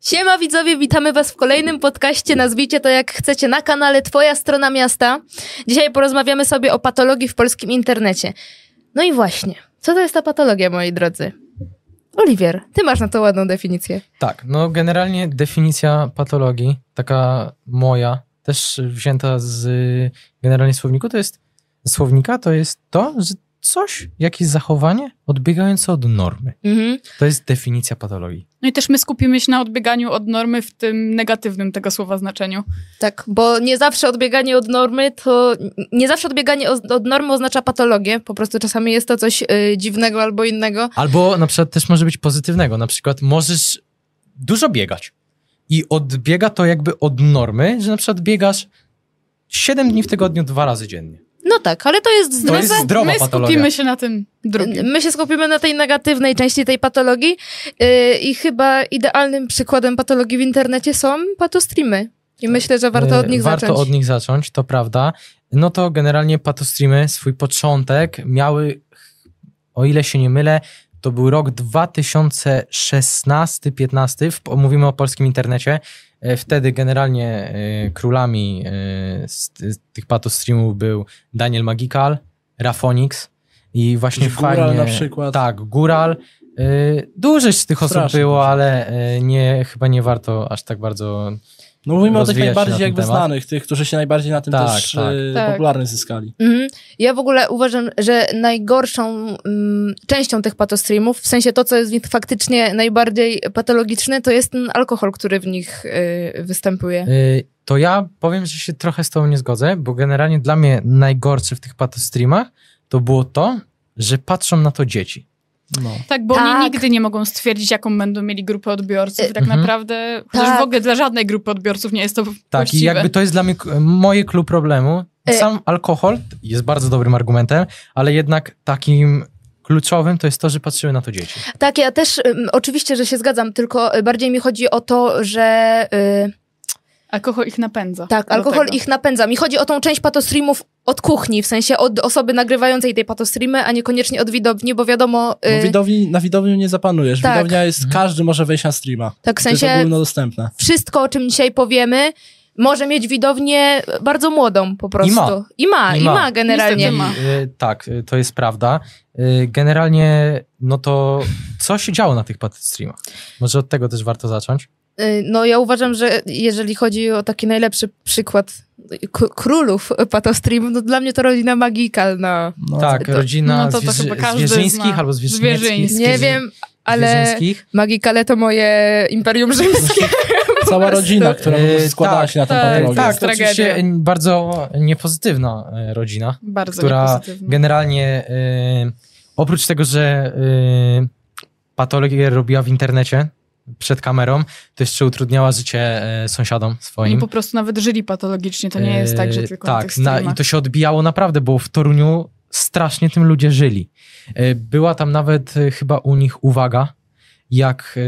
Siema widzowie, witamy was w kolejnym podcaście, nazwijcie to jak chcecie, na kanale Twoja Strona Miasta. Dzisiaj porozmawiamy sobie o patologii w polskim internecie. No i właśnie, co to jest ta patologia, moi drodzy? Oliwier, ty masz na to ładną definicję. Tak, no generalnie definicja patologii, taka moja, też wzięta z generalnie słowniku, to jest słownika, to jest to, że coś, jakieś zachowanie odbiegające od normy. Mhm. To jest definicja patologii. No i też my skupimy się na odbieganiu od normy w tym negatywnym tego słowa znaczeniu. Tak, bo nie zawsze odbieganie od normy to. Nie zawsze odbieganie od, od normy oznacza patologię. Po prostu czasami jest to coś y, dziwnego albo innego. Albo na przykład też może być pozytywnego. Na przykład możesz dużo biegać i odbiega to jakby od normy, że na przykład biegasz 7 dni w tygodniu dwa razy dziennie. No tak, ale to jest To zdrowe. jest zdrowa my patologia. skupimy się na tym drugim. My się skupimy na tej negatywnej części tej patologii yy, i chyba idealnym przykładem patologii w internecie są patostreamy. I myślę, że warto od nich Warto zacząć. od nich zacząć, to prawda. No to generalnie patostreamy swój początek miały, o ile się nie mylę, to był rok 2016-15, w- mówimy o polskim internecie. E, Wtedy generalnie e, królami e, z, tych patostreamów był Daniel Magical, Rafonix i właśnie Góral fajnie... na przykład. Tak, Góral. Dużo z tych osób Strasznie było, dużo. ale nie, chyba nie warto aż tak bardzo No mówimy o tych najbardziej jakby temat. znanych, tych, którzy się najbardziej na tym Tak, też tak. e, Tak. zyskali. Mhm. Ja w ogóle uważam, że najgorszą mm, częścią tych patostreamów, w sensie to, co jest w nich faktycznie najbardziej patologiczne, to jest ten alkohol, który w nich yy, występuje. Y, To ja powiem, że się trochę z tobą nie zgodzę, bo generalnie dla mnie najgorsze w tych patostreamach to było to, że patrzą na to dzieci. No. Tak, bo Tak. oni nigdy nie mogą stwierdzić, jaką będą mieli grupę odbiorców. I tak Mhm. naprawdę, chociaż Tak. w ogóle dla żadnej grupy odbiorców nie jest to Tak, właściwe. i jakby to jest dla mnie moje klucz problemu. Y- Sam alkohol jest bardzo dobrym argumentem, ale jednak takim kluczowym to jest to, że patrzyły na to dzieci. Tak, ja też ym, oczywiście, że się zgadzam, tylko y, bardziej mi chodzi o to, że y, Alkohol ich napędza. tak, alkohol tego. ich napędza. Mi chodzi o tą część patostreamów od kuchni, w sensie od osoby nagrywającej tej patostreamy, a niekoniecznie od widowni, bo wiadomo... No, y, widowni, na widowniu nie zapanujesz. Tak. Widownia jest, Mhm. każdy może wejść na streama. tak, w To jest sensie ogólnodostępne. wszystko, o czym dzisiaj powiemy, może mieć widownię bardzo młodą po prostu. ma. I ma, i I ma, ma. generalnie. Ma. Y, Tak, y, to jest prawda. Y, Generalnie, no to co się działo na tych patostreamach? Może od tego też warto zacząć. Y, No ja uważam, że jeżeli chodzi o taki najlepszy przykład k- królów patostreamów, no dla mnie to rodzina Magical, no. Tak, to- rodzina no to- to zwierzy- chyba każdy zwierzyńskich zna. albo zwierzyńskich. Nie wiem, ale. Magicale to moje imperium rzymskie. Cała rodzina, która E, składała tak, się na tę tak, patologię. Tak, to oczywiście tragedia. bardzo niepozytywna e, rodzina, Bardzo która niepozytywne. generalnie e, oprócz tego, że e, patologię robiła w internecie przed kamerą, to jeszcze utrudniała życie e, sąsiadom Oni swoim. po prostu nawet żyli patologicznie, to nie jest tak, że E, tylko tak, na, i to się odbijało naprawdę, bo w Toruniu strasznie tym ludzie żyli. E, Była tam nawet chyba u nich uwaga, jak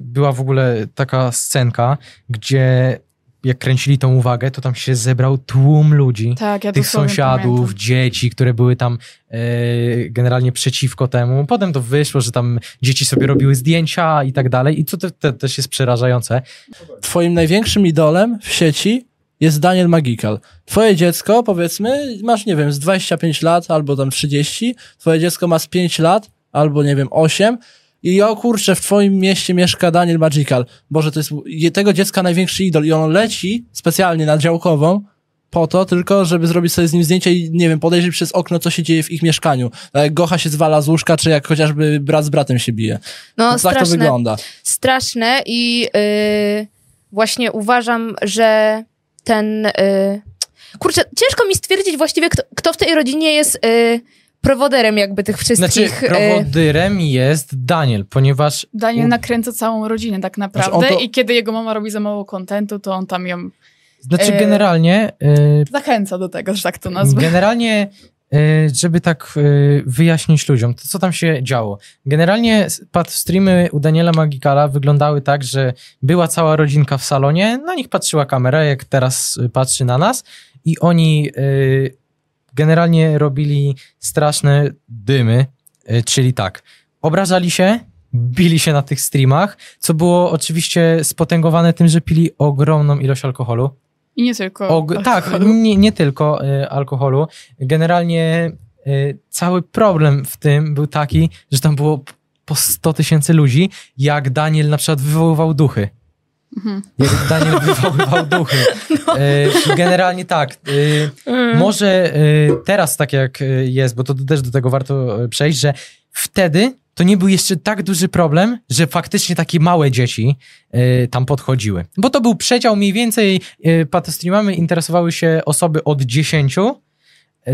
była w ogóle taka scenka, gdzie jak kręcili tą uwagę, to tam się zebrał tłum ludzi, Tak, ja tych sąsiadów, pamiętam. dzieci, które były tam e, generalnie przeciwko temu. Potem to wyszło, że tam dzieci sobie robiły zdjęcia i tak dalej i co te, te, też jest przerażające. Twoim największym idolem w sieci jest Daniel Magical. Twoje dziecko, powiedzmy, masz, nie wiem, z 25 lat albo tam 30, twoje dziecko ma z 5 lat albo, nie wiem, 8 i o kurczę, w twoim mieście mieszka Daniel Magical. Boże, to jest je- tego dziecka największy idol i on leci specjalnie na działkową po to tylko, żeby zrobić sobie z nim zdjęcie i, nie wiem, podejrzeć przez okno, co się dzieje w ich mieszkaniu. Jak Gocha się zwala z łóżka, czy jak chociażby brat z bratem się bije. No, tak to straszne. wygląda. straszne i y, właśnie uważam, że ten. Y, kurczę, ciężko mi stwierdzić właściwie, kto, kto w tej rodzinie jest y, prowoderem jakby tych Znaczy, wszystkich. y, prowodyrem jest Daniel, ponieważ Daniel U- nakręca całą rodzinę tak naprawdę Znaczy, to- i kiedy jego mama robi za mało kontentu, to on tam ją Znaczy E, generalnie, y, zachęca do tego, że tak to nazwę. generalnie y, żeby tak y, wyjaśnić ludziom, to co tam się działo. Generalnie pad streamy u Daniela Magikala wyglądały tak, że była cała rodzinka w salonie, na nich patrzyła kamera, jak teraz patrzy na nas i oni y, generalnie robili straszne dymy, y, czyli tak, obrażali się, bili się na tych streamach, co było oczywiście spotęgowane tym, że pili ogromną ilość alkoholu. I nie tylko. Og- tak, nie, nie tylko y, alkoholu. Generalnie y, cały problem w tym był taki, że tam było po 100 tysięcy ludzi, jak Daniel na przykład wywoływał duchy. Mhm. Daniel wywoływał duchy. Y, generalnie tak. Y, może y, teraz tak jak jest, bo to też do tego warto przejść, że wtedy to nie był jeszcze tak duży problem, że faktycznie takie małe dzieci y, tam podchodziły. Bo to był przedział mniej więcej, y, patostreamami interesowały się osoby od 10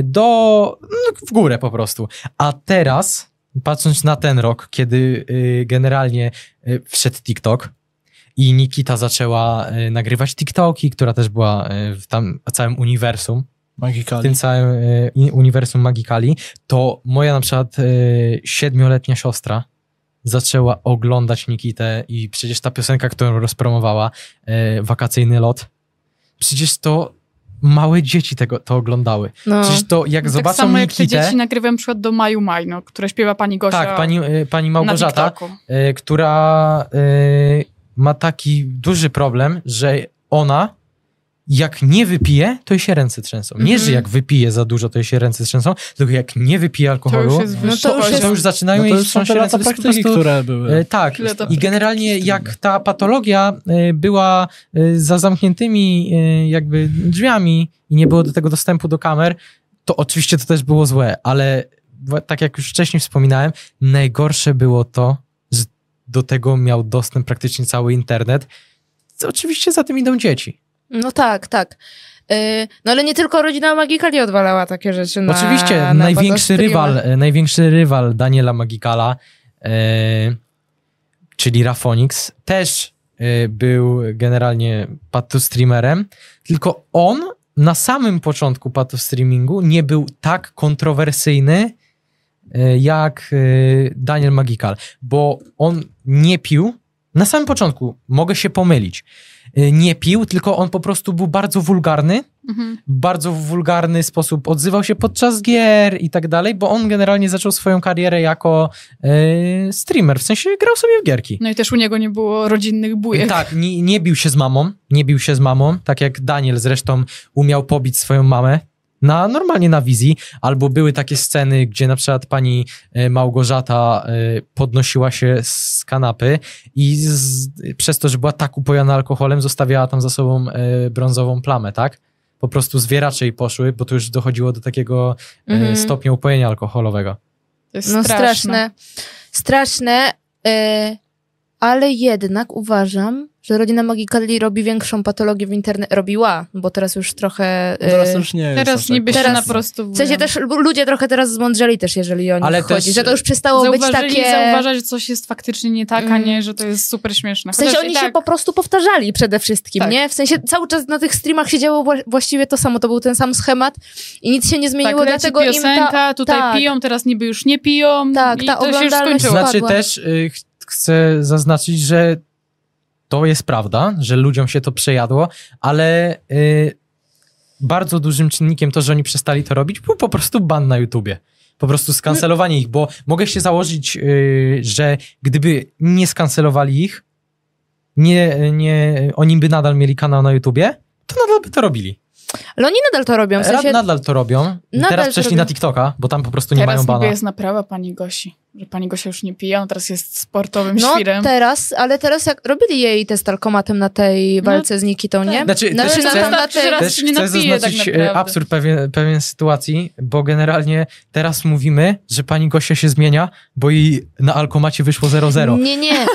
do no, w górę po prostu. A teraz, patrząc na ten rok, kiedy y, generalnie y, wszedł TikTok, i Nikita zaczęła y, nagrywać TikToki, która też była y, w tam całym uniwersum, w Magikali. tym całym y, uniwersum Magikali, to moja na przykład siedmioletnia siostra zaczęła oglądać Nikitę i przecież ta piosenka, którą rozpromowała, Wakacyjny lot, przecież to małe dzieci tego to oglądały. No. Przecież to jak tak zobaczą samo jak te Nikitę, dzieci nagrywają na przykład do Maju Maj, no, które śpiewa pani Gosia tak, pani, pani Małgorzata, która ma taki duży problem, że ona jak nie wypije, to jej się ręce trzęsą. Nie, Mhm. że jak wypije za dużo, to jej się ręce trzęsą, tylko jak nie wypije To alkoholu, już jest No to już to, jest- już zaczynają No to jej się ręce. To praktyki, prostu- które były. E, Tak. To I generalnie jak ta patologia e, była e, za zamkniętymi jakby drzwiami i nie było do tego dostępu do kamer, to oczywiście to też było złe, ale tak jak już wcześniej wspominałem, najgorsze było to, do tego miał dostęp praktycznie cały internet. Oczywiście za tym idą dzieci. No tak, tak. Y, No ale nie tylko rodzina Magikali odwalała takie rzeczy na Oczywiście na największy rywal, e, największy rywal Daniela Magikala, e, czyli Rafonix, też był generalnie patostreamerem, tylko on na samym początku patostreamingu nie był tak kontrowersyjny jak e, Daniel Magikal, bo on nie pił, na samym początku, mogę się pomylić, e, nie pił, tylko on po prostu był bardzo wulgarny, Mhm. bardzo w wulgarny sposób odzywał się podczas gier i tak dalej, bo on generalnie zaczął swoją karierę jako e, streamer, w sensie grał sobie w gierki. No i też u niego nie było rodzinnych bujek. Tak, nie, nie bił się z mamą, nie bił się z mamą, tak jak Daniel zresztą umiał pobić swoją mamę. Na, normalnie na wizji, albo były takie sceny, gdzie na przykład pani e, Małgorzata e, podnosiła się z kanapy i z, przez to, że była tak upojona alkoholem, zostawiała tam za sobą e, brązową plamę, tak? Po prostu zwieracze jej poszły, bo to już dochodziło do takiego Mhm. stopnia upojenia alkoholowego. To jest No straszne. straszne. Straszne, y, ale jednak uważam, że rodzina Magikali robi większą patologię w internecie. Robiła, bo teraz już trochę... y, Teraz już nie jest. Teraz aż tak niby się Teraz- na prostu W sensie też ludzie trochę teraz zmądrzeli też, jeżeli o nich Ale chodzi, też- że to już przestało być takie... zauważać, że coś jest faktycznie nie tak, a Mm. nie, że to jest super śmieszne. W sensie Chociaż oni i się tak, po prostu powtarzali przede wszystkim, Tak. nie? W sensie cały czas na tych streamach się działo wła- właściwie to samo, to był ten sam schemat i nic się nie zmieniło, tak, dlatego im piosenka, ta... tutaj tak. piją, teraz niby już nie piją Tak, i ta to się już skończyło. Znaczy też y, ch- chcę zaznaczyć, że to jest prawda, że ludziom się to przejadło, ale y, bardzo dużym czynnikiem to, że oni przestali to robić, był po prostu ban na YouTubie. Po prostu skancelowanie ich, bo mogę się założyć, y, że gdyby nie skancelowali ich, nie, nie, oni by nadal mieli kanał na YouTubie, to nadal by to robili. Ale oni nadal to robią, w sensie... Nadal to robią. Nadal Teraz przeszli robią. na TikToka, bo tam po prostu nie Teraz mają bana. jest naprawa pani Gosi, że pani Gosia już nie pije, on teraz jest sportowym No świrem. teraz, ale teraz jak robili jej test alkomatem na tej No, walce z Nikitą, nie? Znaczy, Znaczy, też na, chcę- tam na tej... Też się nie chcę napije, zaznaczyć tak absurd pewien, pewien sytuacji, bo generalnie teraz mówimy, że pani Gosia się zmienia, bo jej na alkomacie wyszło 0-0. Nie, nie.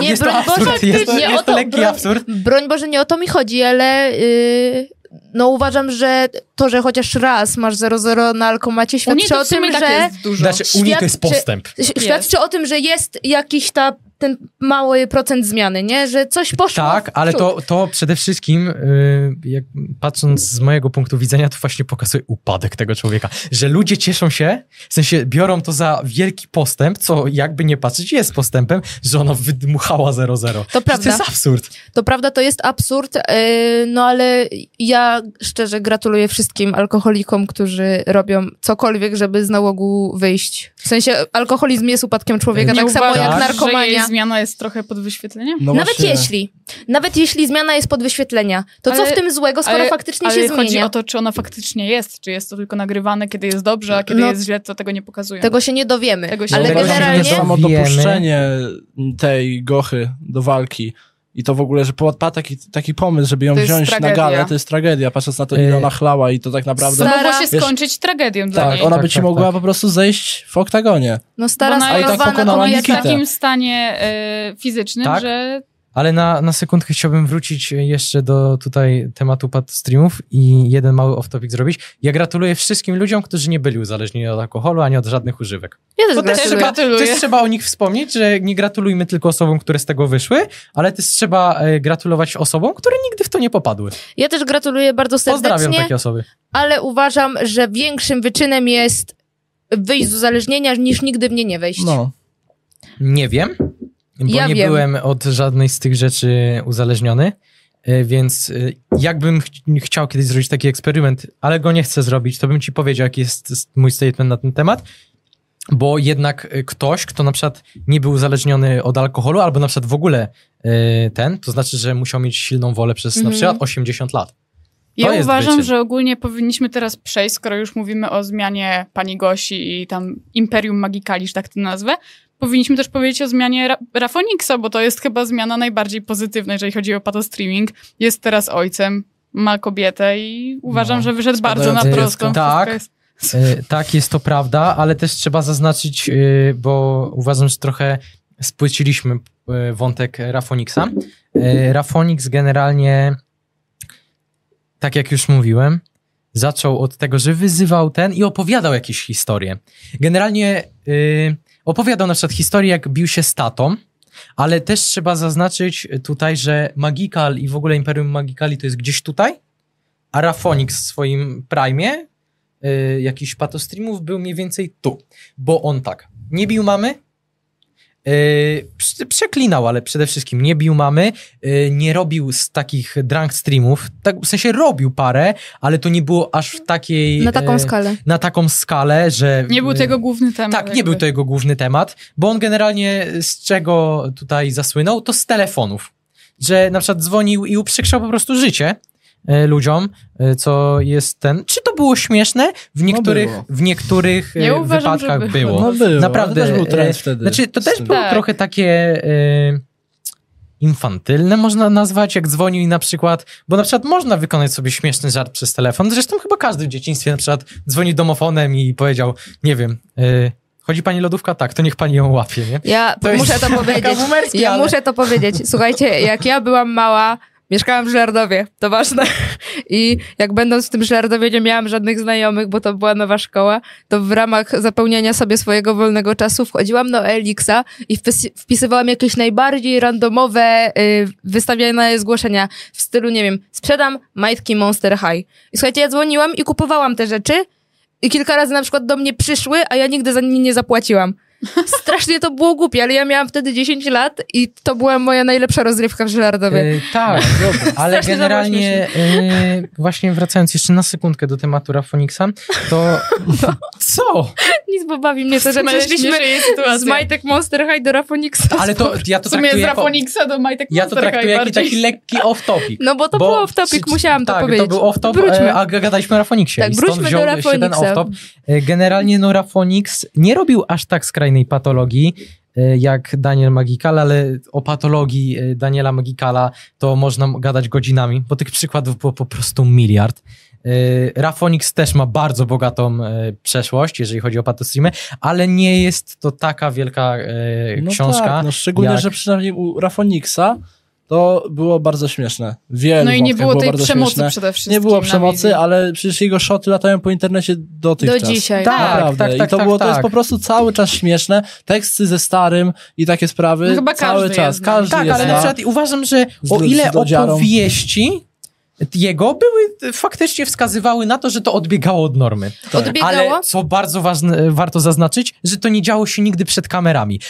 Nie, jest to broń absurd, Boże, jest to, nie jest o to to, lekki broń, absurd. broń Boże, nie o to mi chodzi, ale yy, no uważam, że to, że chociaż raz masz 0-0 na alkomacie świadczy o tym, tak że... jest dużo. Znaczy, u nich to jest postęp. Świadczy o tym, że jest jakiś ta ten mały procent zmiany, nie? Że coś poszło Tak, w ale to, to przede wszystkim, y, jak, patrząc z mojego punktu widzenia, to właśnie pokazuje upadek tego człowieka. Że ludzie cieszą się, w sensie biorą to za wielki postęp, co jakby nie patrzeć jest postępem, że ona wydmuchała 0-0. To prawda. To jest absurd. To prawda, to jest absurd, yy, no ale ja szczerze gratuluję wszystkim alkoholikom, którzy robią cokolwiek, żeby z nałogu wyjść. W sensie alkoholizm jest upadkiem człowieka, Nie tak samo jak narkomania. Zmiana jest trochę pod wyświetleniem? No Nawet właśnie. jeśli, nawet jeśli zmiana jest pod wyświetlenia, to co Ale- w tym złego, skoro ale- faktycznie Ale się chodzi zmienia? o to, czy ona faktycznie jest, czy jest to tylko nagrywane, kiedy jest dobrze, a kiedy No, jest źle, to tego nie pokazują. Tego się nie dowiemy. Tego się ale generalnie samo dopuszczenie tej gochy do walki i to w ogóle, że padł taki, taki pomysł, żeby ją To jest wziąć na tragedia. galę, to jest tragedia, patrząc na to, ile Y- ona chlała i to tak naprawdę... To Stara- mogło się Wiesz- skończyć tragedią dla Tak, niej. ona Tak, by ci tak, mogła tak. po prostu zejść w oktagonie. no stara, Bo ona jest- tak pokonała w takim stanie e, fizycznym, Tak? że Ale na, na sekundkę chciałbym wrócić jeszcze do tutaj tematu pad streamów i jeden mały off-topic zrobić. Ja gratuluję wszystkim ludziom, którzy nie byli uzależnieni od alkoholu ani od żadnych używek. Ja też też, gratuluję. trzeba, gratuluję. też trzeba o nich wspomnieć, że nie gratulujmy tylko osobom, które z tego wyszły, ale też trzeba e, gratulować osobom, które nigdy w to nie popadły. Ja też gratuluję bardzo Pozdrawiam serdecznie, takie osoby. ale uważam, że większym wyczynem jest wyjść z uzależnienia, niż nigdy w nie nie wejść. No. Nie wiem, bo Ja nie wiem. byłem od żadnej z tych rzeczy uzależniony, e, więc e, jakbym ch chciał kiedyś zrobić taki eksperyment, ale go nie chcę zrobić, to bym ci powiedział, jaki jest mój statement na ten temat. Bo jednak e, ktoś, kto na przykład nie był uzależniony od alkoholu, albo na przykład w ogóle ten, to znaczy, że musiał mieć silną wolę przez na Mhm. przykład 80 lat. Ja uważam, że ogólnie powinniśmy teraz przejść, skoro już mówimy o zmianie pani Gosi i tam Imperium Magikali, że tak to nazwę, powinniśmy też powiedzieć o zmianie Ra Rafoniksa, bo to jest chyba zmiana najbardziej pozytywna, jeżeli chodzi o patostreaming. Jest teraz ojcem, ma kobietę i uważam, No, że wyszedł bardzo na prostą. Tak. E, tak, jest to prawda, ale też trzeba zaznaczyć, e, bo uważam, że trochę spłyciliśmy e, wątek Rafoniksa. Rafonix generalnie, tak jak już mówiłem, zaczął od tego, że wyzywał ten i opowiadał jakieś historie. Generalnie opowiadał na przykład historię, jak bił się z tatą, ale też trzeba zaznaczyć tutaj, że Magical i w ogóle Imperium Magicali to jest gdzieś tutaj, a Rafonix w swoim prime y, jakichś patostreamów był mniej więcej tu. Bo on tak, nie bił mamy, y, prze- przeklinał, ale przede wszystkim nie bił mamy, y, nie robił z takich drunk streamów, tak, w sensie robił parę, ale to nie było aż w takiej... Na taką e, skalę. Na taką skalę, że... Nie był y, tego główny temat. tak, nie jakby. był to jego główny temat, bo on generalnie z czego tutaj zasłynął, to z telefonów. Że na przykład dzwonił i uprzykrzał po prostu życie ludziom, e, co jest ten. Czy to było śmieszne? W niektórych, było. w niektórych Nie e, uważam, wypadkach było. było. No było, Naprawdę, ale też był trend e, wtedy. Znaczy, to też tym. było Tak. trochę takie e, infantylne, można nazwać, jak dzwonił i na przykład, bo na przykład można wykonać sobie śmieszny żart przez telefon. Zresztą chyba każdy w dzieciństwie na przykład dzwoni domofonem i powiedział, nie wiem, e, chodzi pani lodówka? Tak, to niech pani ją łapie, nie? Ja To jest muszę to powiedzieć. Ja ale- muszę to powiedzieć. Słuchajcie, jak ja byłam mała, mieszkałam w Żlardowie, to ważne. I jak będąc w tym Żlardowie nie miałam żadnych znajomych, bo to była nowa szkoła, to w ramach zapełniania sobie swojego wolnego czasu wchodziłam do Elixa i wpis- wpisywałam jakieś najbardziej randomowe y, wystawiane zgłoszenia w stylu, nie wiem, sprzedam majtki Monster High. I słuchajcie, ja dzwoniłam i kupowałam te rzeczy i kilka razy na przykład do mnie przyszły, a ja nigdy za nie nie zapłaciłam. Strasznie to było głupie, ale ja miałam wtedy 10 lat i to była moja najlepsza rozrywka w Żelardowie. E, tak, ale Strasznie generalnie e, właśnie wracając jeszcze na sekundkę do tematu Rafoniksa, to co? Nic, bo bawi mnie to, że przeszliśmy z Majtek Monster High do Rafoniksa. Ale to ja to W sumie z traktuję Rafoniksa do Majtek ja to Monster traktuję High jako bardziej. taki lekki off-topic. No bo to Bo było w topic, czy- musiałam to tak, powiedzieć. to był off-top, e, a gadaliśmy o Rafoniksie. Tak, wróćmy do się ten Rafoniksa. off-top. Generalnie no Rafonix nie robił aż tak skrajnej patologii, e, jak Daniel Magikal, ale o patologii e, Daniela Magikala to można gadać godzinami, bo tych przykładów było po prostu miliard. E, Rafonix też ma bardzo bogatą przeszłość, jeżeli chodzi o patostreamy, ale nie jest to taka wielka No książka. Tak, no szczególnie, jak- że przynajmniej u Rafoniksa to było bardzo śmieszne. Wielu No i nie było tej przemocy śmieszne. przede wszystkim. Nie było przemocy, ale przecież jego szoty latają po internecie dotychczas. Do dzisiaj. Tak, Naprawdę. tak, tak, I to tak, było, to jest tak. po prostu cały czas śmieszne. Teksty ze starym i takie sprawy. No chyba cały każdy czas. je zna. Każdy Tak, je ale na przykład uważam, że o ile opowieści jego były, faktycznie wskazywały na to, że to odbiegało od normy. Tak. Odbiegało? Ale co bardzo ważne, warto zaznaczyć, że to nie działo się nigdy przed kamerami.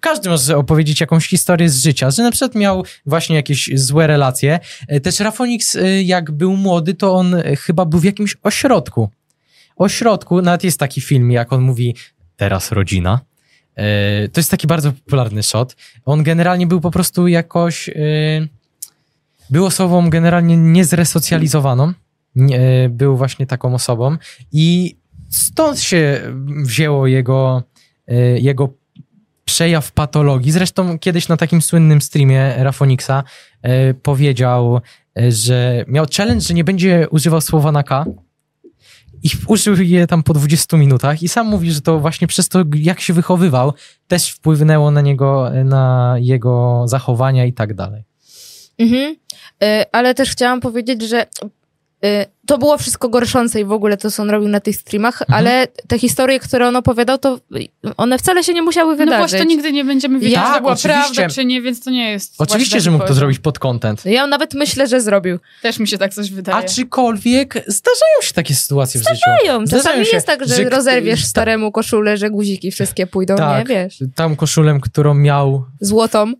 Każdy może opowiedzieć jakąś historię z życia, że na przykład miał właśnie jakieś złe relacje. E, Też Rafonix, e, jak był młody, to on e, chyba był w jakimś ośrodku. Ośrodku, nawet jest taki film, jak on mówi, teraz rodzina. To jest taki bardzo popularny shot. On generalnie był po prostu jakoś... Był osobą generalnie niezresocjalizowaną. Nie, e, Był właśnie taką osobą i stąd się wzięło jego, e, jego przejaw patologii. Zresztą kiedyś na takim słynnym streamie Rafoniksa e, powiedział, że miał challenge, że nie będzie używał słowa na K i użył je tam po 20 minutach i sam mówi, że to właśnie przez to, jak się wychowywał, też wpłynęło na niego, na jego zachowania i tak dalej. Mhm. Y, ale też chciałam powiedzieć, że y, to było wszystko gorszące i w ogóle to, co on robił na tych streamach, Mhm. ale te historie, które on opowiadał, to one wcale się nie musiały No wydarzyć. właśnie, to nigdy nie będziemy wiedzieć, Tak, czy to była oczywiście. prawda, czy nie, więc to nie jest. Oczywiście, że mógł to zrobić pod content. Ja nawet myślę, że zrobił. Też mi się tak coś wydaje. Aczkolwiek zdarzają się takie sytuacje w życiu. Zdarzają Czasami się, jest tak, że, że- rozerwiesz ta- staremu koszulę, że guziki wszystkie pójdą, Tak. nie wiesz. Tam koszulę, którą miał. Złotą.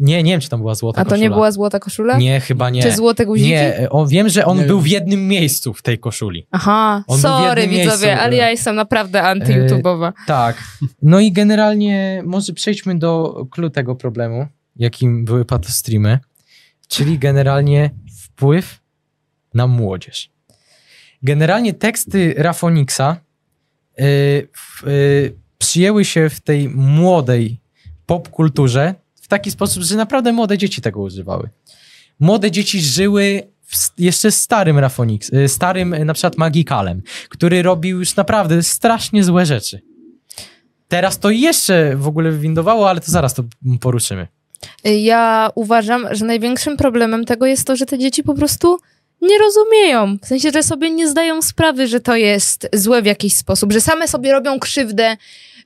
Nie, nie wiem, czy tam była złota A to koszula. nie była złota koszula? Nie, chyba nie. Czy złote guziki? Nie, on, wiem, że on Nie był wiem. w jednym miejscu w tej koszuli. Aha, On sorry widzowie, miejscu, ale e, ja jestem naprawdę anty-YouTube'owa. Tak. No i generalnie może przejdźmy do clue tego problemu, jakim były patostreamy, czyli generalnie wpływ na młodzież. Generalnie teksty Rafoniksa y, w, y, przyjęły się w tej młodej popkulturze w taki sposób, że naprawdę młode dzieci tego używały. Młode dzieci żyły jeszcze starym Rafonix, y, starym y, na przykład Magikalem, który robił już naprawdę strasznie złe rzeczy. Teraz to jeszcze w ogóle wywindowało, ale to zaraz to poruszymy. Ja uważam, że największym problemem tego jest to, że te dzieci po prostu nie rozumieją. W sensie, że sobie nie zdają sprawy, że to jest złe w jakiś sposób, że same sobie robią krzywdę,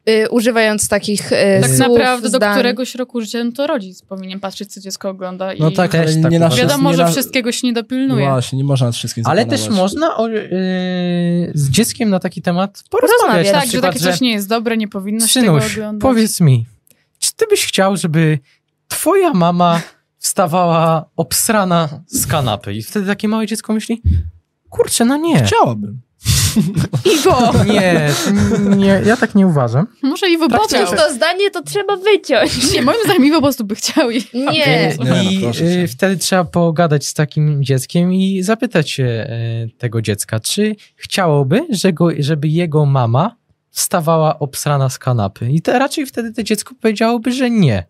y, używając takich y, tak słów, naprawdę do zdań. któregoś roku życia no to rodzic powinien patrzeć, co dziecko ogląda. No i tak, Też ale tak nie na. Wiadomo, nie że na... wszystkiego się nie dopilnuje. Właśnie, nie można nad wszystkim Ale też można o, y, z dzieckiem na taki temat porozmawiać. Tak, że przykład, takie coś nie jest dobre, nie powinno się Synuś, tego oglądać. powiedz mi, czy ty byś chciał, żeby twoja mama wstawała obsrana z kanapy i wtedy takie małe dziecko myśli, kurczę, no nie. Chciałabym. Iwo! Nie, nie, ja tak nie uważam. Może Iwo by Chociaż chciał. to zdanie to trzeba wyciąć. Nie, moim zdaniem Iwo po prostu by chciał. I... Nie. Nie, no, I y, wtedy trzeba pogadać z takim dzieckiem i zapytać się y, tego dziecka, czy chciałoby, że go, żeby jego mama wstawała obsrana z kanapy. I te, raczej wtedy to dziecko powiedziałoby, że nie.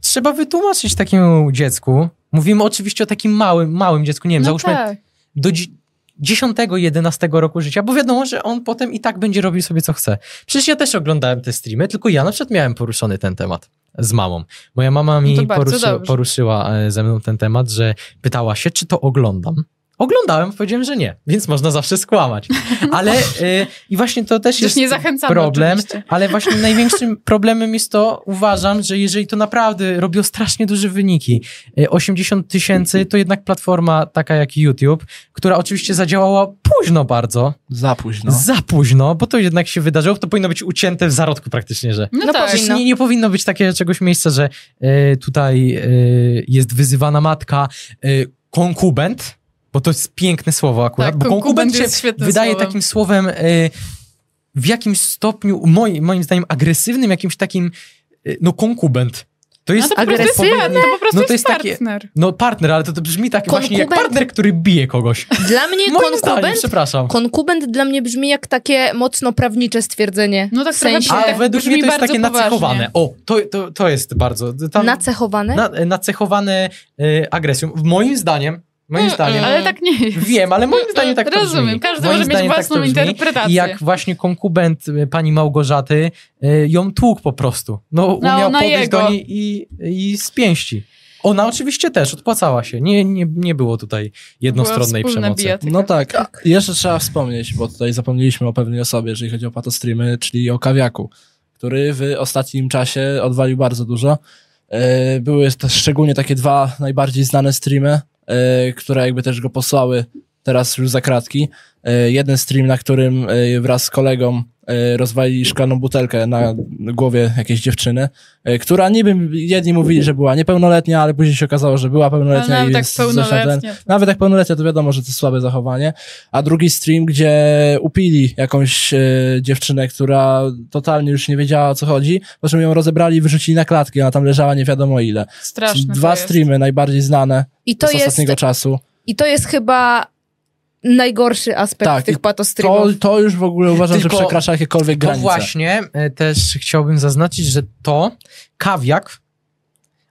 Trzeba wytłumaczyć takiemu dziecku. Mówimy oczywiście o takim małym, małym dziecku, nie wiem, No załóżmy tak. do 10-11 roku życia, bo wiadomo, że on potem i tak będzie robił sobie co chce. Przecież ja też oglądałem te streamy, tylko ja na przykład miałem poruszony ten temat z mamą. Moja mama mi No to bardzo poruszy, poruszyła e, ze mną ten temat, że pytała się, czy to oglądam. Oglądałem, powiedziałem, że nie, więc można zawsze skłamać. Ale e, i właśnie to też Przecież jest problem, oczywiście. ale właśnie największym problemem jest to, uważam, że jeżeli to naprawdę robiło strasznie duże wyniki, e, 80 tysięcy to jednak platforma taka jak YouTube, która oczywiście zadziałała późno bardzo, Za późno. za późno, bo to jednak się wydarzyło, to powinno być ucięte w zarodku praktycznie, że No, No tak. Nie, nie powinno być takiego czegoś miejsca, że e, tutaj e, jest wyzywana matka konkubent, bo to jest piękne słowo akurat, Tak, bo konkubent konkubent się wydaje słowem. takim słowem e, w jakimś stopniu, moim, moim zdaniem, agresywnym, jakimś takim, e, no konkubent. To jest No to po prostu jest agresywne. partner, to po prostu No to jest jest takie- partner. No partner, ale to, to brzmi tak właśnie jak Konkubent? partner, który bije kogoś. Dla mnie Moim zdaniem, konkubent, przepraszam. konkubent dla mnie brzmi jak takie mocno prawnicze stwierdzenie. No tak w sensie. A według mnie to jest takie poważnie. nacechowane. O, to, to, to jest bardzo... Tam, nacechowane. na, nacechowane y, agresją. Moim zdaniem, moim zdaniem, Ale tak nie jest. wiem, ale moim zdaniem tak to Rozumiem, każdy moim może mieć zdaniem tak własną brzmi. interpretację. I jak właśnie konkubent y, pani Małgorzaty y, ją tłukł po prostu. No, umiał na podejść jego. do niej i, i z pięści. Ona oczywiście też odpłacała się. Nie, nie, nie było tutaj jednostronnej przemocy. bijatyka. No tak. Jeszcze trzeba wspomnieć, bo tutaj zapomnieliśmy o pewnej osobie, jeżeli chodzi o patostreamy, czyli o Kawiaku, który w ostatnim czasie odwalił bardzo dużo. E, Były też szczególnie takie dwa najbardziej znane streamy, które jakby też go posłały teraz już za kratki. E, Jeden stream, na którym e, wraz z kolegą e, rozwalili szklaną butelkę na głowie jakiejś dziewczyny, e, która niby jedni mówili, że była niepełnoletnia, ale później się okazało, że była Ale pełnoletnia nawet i tak zeszła ten- nawet jak pełnoletnia, to wiadomo, że to słabe zachowanie. A drugi stream, gdzie upili jakąś e, dziewczynę, która totalnie już nie wiedziała o co chodzi, po czym ją rozebrali i wyrzucili na klatki, ona tam leżała nie wiadomo ile. Straszne Dwa streamy najbardziej znane I to z jest, ostatniego czasu. i to jest chyba najgorszy aspekt Tak, tych i patostreamów. To, to już w ogóle uważam, Tylko że przekracza jakiekolwiek To granice. właśnie e, też chciałbym zaznaczyć, że to kawiak,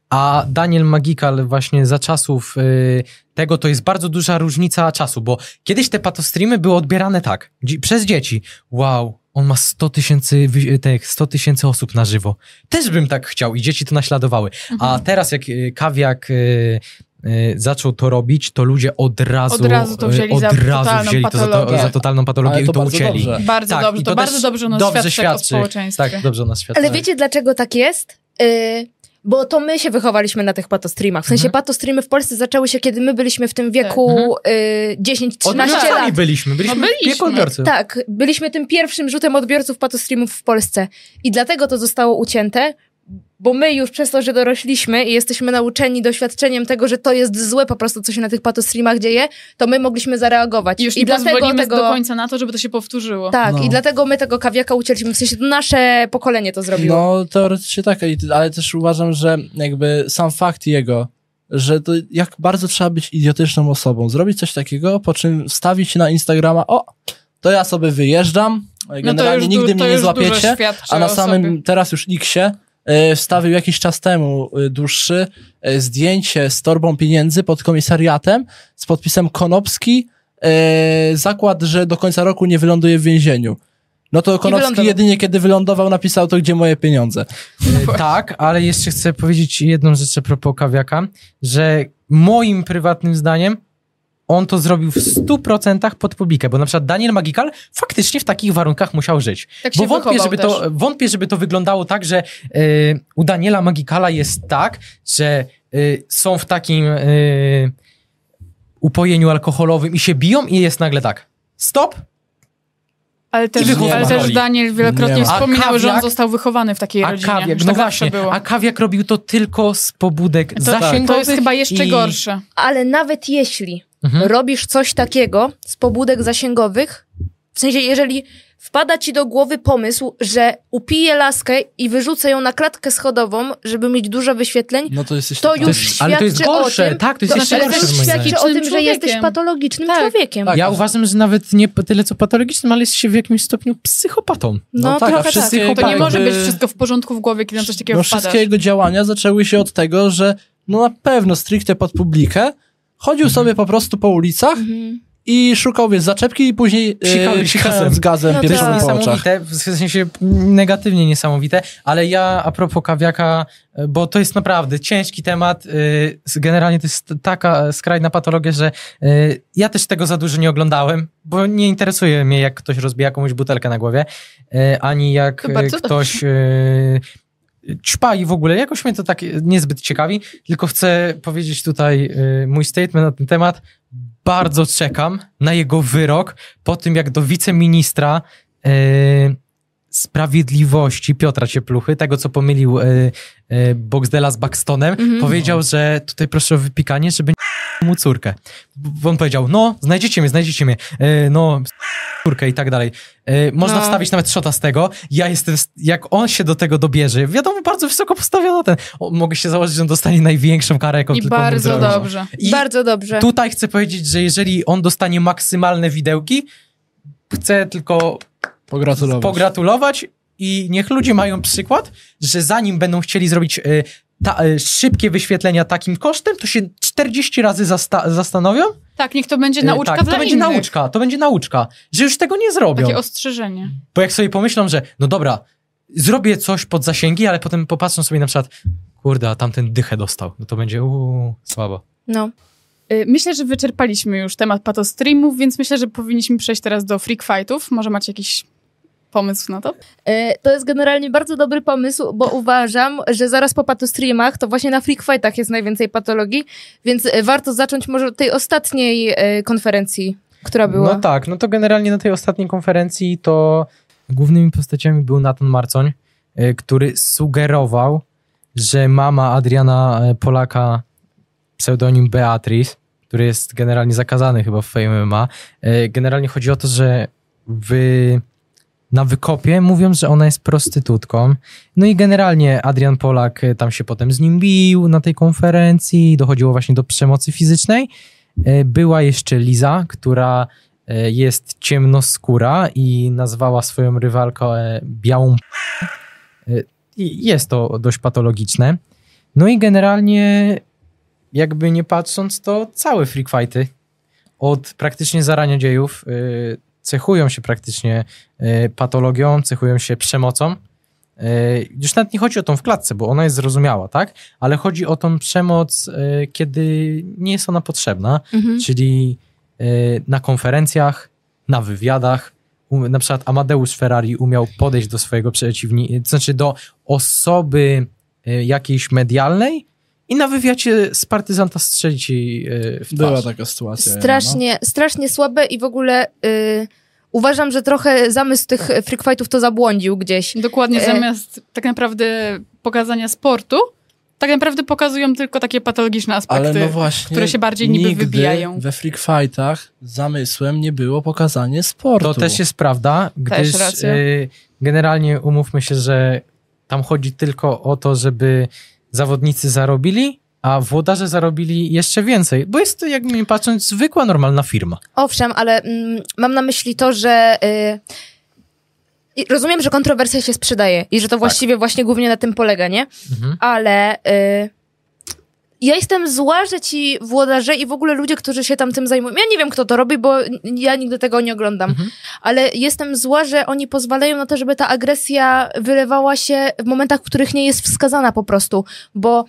a Daniel Magikal właśnie za czasów y, tego to jest bardzo duża różnica czasu, bo kiedyś te patostreamy były odbierane tak, dzi- przez dzieci. Wow, on ma 100 tysięcy wy- tych 100 tysięcy osób na żywo. Też bym tak chciał i dzieci to naśladowały. A teraz jak y, kawiak zaczął to robić, to ludzie od razu, Od razu to y, wzięli od za razu totalną wzięli to za, to, za totalną patologię Ale i to to bardzo ucięli. dobrze. Bardzo Tak, dobrze, to, to bardzo dobrze nas dobrze świadczy. Tak, dobrze nas świadczy. Ale wiecie, dlaczego tak jest? Y, bo to my się wychowaliśmy na tych patostreamach. W sensie Mhm. patostreamy w Polsce zaczęły się, kiedy my byliśmy w tym wieku y, 10-13 Odbiorcami lat. byliśmy, byliśmy, No byliśmy. odbiorców. Tak, byliśmy tym pierwszym rzutem odbiorców patostreamów w Polsce. I dlatego to zostało ucięte, bo my już przez to, że dorośliśmy i jesteśmy nauczeni doświadczeniem tego, że to jest złe po prostu, co się na tych patostreamach dzieje, to my mogliśmy zareagować. I już I nie dlatego tego... do końca na to, żeby to się powtórzyło. Tak, No. i dlatego my tego kawiaka ucięliśmy. W sensie to nasze pokolenie to zrobiło. No, teoretycznie tak, ale też uważam, że jakby sam fakt jego, że to jak bardzo trzeba być idiotyczną osobą, zrobić coś takiego, po czym wstawić na Instagrama, o, to ja sobie wyjeżdżam, No to generalnie już, nigdy du- mnie to nie złapiecie, a na samym sobie. teraz już Xie wstawił jakiś czas temu e, dłuższy e, zdjęcie z torbą pieniędzy pod komisariatem z podpisem Konopski, e, zakład, że do końca roku nie wyląduje w więzieniu. No to Konopski jedynie kiedy wylądował napisał to, gdzie moje pieniądze. E, tak, ale jeszcze chcę powiedzieć jedną rzecz a propos kawiaka, że moim prywatnym zdaniem on to zrobił w 100% pod publikę, bo na przykład Daniel Magikal faktycznie w takich warunkach musiał żyć. Tak się Bo wątpię żeby, też. to, wątpię, żeby to wyglądało tak, że e, u Daniela Magikala jest tak, że e, są w takim e, upojeniu alkoholowym i się biją i jest nagle tak. Stop, Ale też, ale też. Daniel wielokrotnie Nie wspominał, A że on kawiak- został wychowany w takiej a rodzinie. kawiak, że no tak właśnie, było. a kawiak robił to tylko z pobudek to, zasięgowych. to jest chyba jeszcze i... gorsze. Ale nawet jeśli Mhm. robisz coś takiego z pobudek zasięgowych, w sensie jeżeli wpada ci do głowy pomysł, że upiję laskę i wyrzucę ją na klatkę schodową, żeby mieć dużo wyświetleń, No to jesteś To już jest- ale to jest gorsze, tym- tak, to jest to jeszcze ale gorsze to świadczy o tym, że jesteś patologicznym Tak. człowiekiem. Tak. Ja uważam, że nawet nie tyle co patologicznym, ale jest się w jakimś stopniu psychopatą. No, No tak, a trochę wszyscy- tak. To nie może być wszystko w porządku w głowie, kiedy na coś takiego No wpadasz. wszystkie jego działania zaczęły się od tego, że no na pewno stricte pod publikę chodził sobie po prostu po ulicach Mhm. i szukał, wiesz, zaczepki i później Psikał e, się psikając gazem. No To jest pierwszym tak. po oczach. niesamowite, w sensie negatywnie niesamowite, ale ja a propos kawiaka, bo to jest naprawdę ciężki temat, y, generalnie to jest taka skrajna patologia, że y, ja też tego za dużo nie oglądałem, bo nie interesuje mnie, jak ktoś rozbija komuś butelkę na głowie, y, ani jak ktoś y, ćpa i w ogóle, jakoś mnie to tak niezbyt ciekawi, tylko chcę powiedzieć tutaj y, mój statement na ten temat. Bardzo czekam na jego wyrok po tym, jak do wiceministra y, sprawiedliwości Piotra Ciepluchy, tego co pomylił y, y, Boxdela z Buxtonem, Mhm. powiedział, że tutaj proszę o wypikanie, żeby mu córkę. Bo on powiedział, no, znajdziecie mnie, znajdziecie mnie, y, no, córkę i tak dalej. Y, można No. wstawić nawet szota z tego. Ja jestem, jak on się do tego dobierze, wiadomo, bardzo wysoko postawiony ten. O, mogę się założyć, że on dostanie największą karę, jaką I tylko bardzo dobrze. I Bardzo dobrze. tutaj chcę powiedzieć, że jeżeli on dostanie maksymalne widełki, chcę tylko Pogratulować. pogratulować i niech ludzie mają przykład, że zanim będą chcieli zrobić y, ta, y, szybkie wyświetlenia takim kosztem, to się 40 razy zasta- zastanowią. Tak, niech to będzie Y, nauczka tak, dla to będzie innych. nauczka, to będzie nauczka, że już tego nie zrobią. Takie ostrzeżenie. Bo jak sobie pomyślą, że no dobra, zrobię coś pod zasięgi, ale potem popatrzą sobie na przykład, kurde, a tamten dychę dostał, no to będzie uuu, słabo. No. Y, Myślę, że wyczerpaliśmy już temat patostreamów, więc myślę, że powinniśmy przejść teraz do freak fightów. Może macie jakiś pomysł na to? E, To jest generalnie bardzo dobry pomysł, bo uważam, że zaraz po patostreamach to właśnie na freak fightach jest najwięcej patologii, więc e, warto zacząć może od tej ostatniej e, konferencji, która była. No tak, no to generalnie na tej ostatniej konferencji to głównymi postaciami był Nathan Marcoń, który sugerował, że mama Adriana Polaka, pseudonim Beatrice, który jest generalnie zakazany chyba w Fame MMA, generalnie chodzi o to, że w, na wykopie mówią, że ona jest prostytutką. No i generalnie Adrian Polak y, tam się potem z nim bił na tej konferencji, dochodziło właśnie do przemocy fizycznej. Y, Była jeszcze Liza, która e, jest ciemnoskóra i nazwała swoją rywalkę e, białą. E, Jest to dość patologiczne. No i generalnie, jakby nie patrząc, to całe freak fighty od praktycznie zarania dziejów e, cechują się praktycznie e, patologią, cechują się przemocą. E, Już nawet nie chodzi o tą w klatce, bo ona jest zrozumiała, tak? Ale chodzi o tą przemoc, e, kiedy nie jest ona potrzebna Mhm. czyli na konferencjach, na wywiadach. Na przykład Amadeusz Ferrari umiał podejść do swojego przeciwnika, to znaczy do osoby jakiejś medialnej i na wywiadzie z partyzanta strzelić jej e, w twarz. Była taka sytuacja. no. Strasznie, strasznie słabe i w ogóle y, uważam, że trochę zamysł tych freak fightów to zabłądził gdzieś. Dokładnie, E. zamiast tak naprawdę pokazania sportu, tak naprawdę pokazują tylko takie patologiczne aspekty. Ale no właśnie, które się bardziej niby nigdy wybijają. we freak fightach zamysłem nie było pokazanie sportu. To też jest prawda, gdyż e, generalnie umówmy się, że tam chodzi tylko o to, żeby zawodnicy zarobili, a włodarze zarobili jeszcze więcej, bo jest to, jak mi patrząc, zwykła, normalna firma. Owszem, ale mm, mam na myśli to, że y, i rozumiem, że kontrowersja się sprzedaje i że to właściwie właśnie głównie na tym polega, nie? Mhm. Ale y, ja jestem zła, że ci włodarze i w ogóle ludzie, którzy się tam tym zajmują, ja nie wiem, kto to robi, bo ja nigdy tego nie oglądam, Mhm. ale jestem zła, że oni pozwalają na to, żeby ta agresja wylewała się w momentach, w których nie jest wskazana po prostu, bo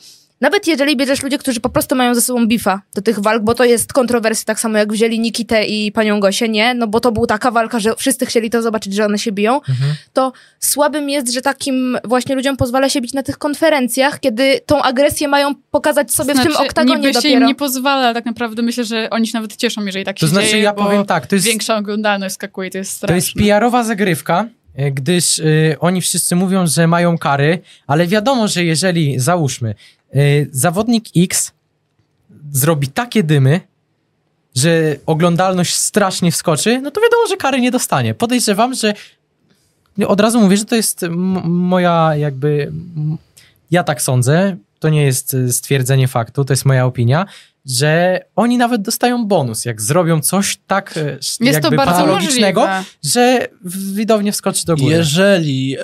nawet jeżeli bierzesz ludzi, którzy po prostu mają ze sobą bifa do tych walk, bo to jest kontrowersja, tak samo jak wzięli Nikitę i panią Gosię, nie? No bo to była taka walka, że wszyscy chcieli to zobaczyć, że one się biją Mhm. to słabym jest, że takim właśnie ludziom pozwala się bić na tych konferencjach, kiedy tą agresję mają pokazać sobie w tym Znaczy, oktagonie niby się dopiero. im nie pozwala, ale tak naprawdę myślę, że oni się nawet cieszą, jeżeli tak To się znaczy, dzieje, ja bo powiem tak, to jest, większa oglądalność skakuje, to jest to straszne. jest PR-owa zagrywka, e, gdyż e, oni wszyscy mówią, że mają kary, ale wiadomo, że jeżeli, załóżmy, zawodnik X zrobi takie dymy, że oglądalność strasznie wskoczy, no to wiadomo, że kary nie dostanie. Podejrzewam, że od razu mówię, że to jest moja jakby... Ja tak sądzę, to nie jest e, stwierdzenie faktu, to jest moja opinia, że oni nawet dostają bonus, jak zrobią coś tak e, Jest jakby patologicznego, możliwe. że widownie wskoczy do góry. Jeżeli e,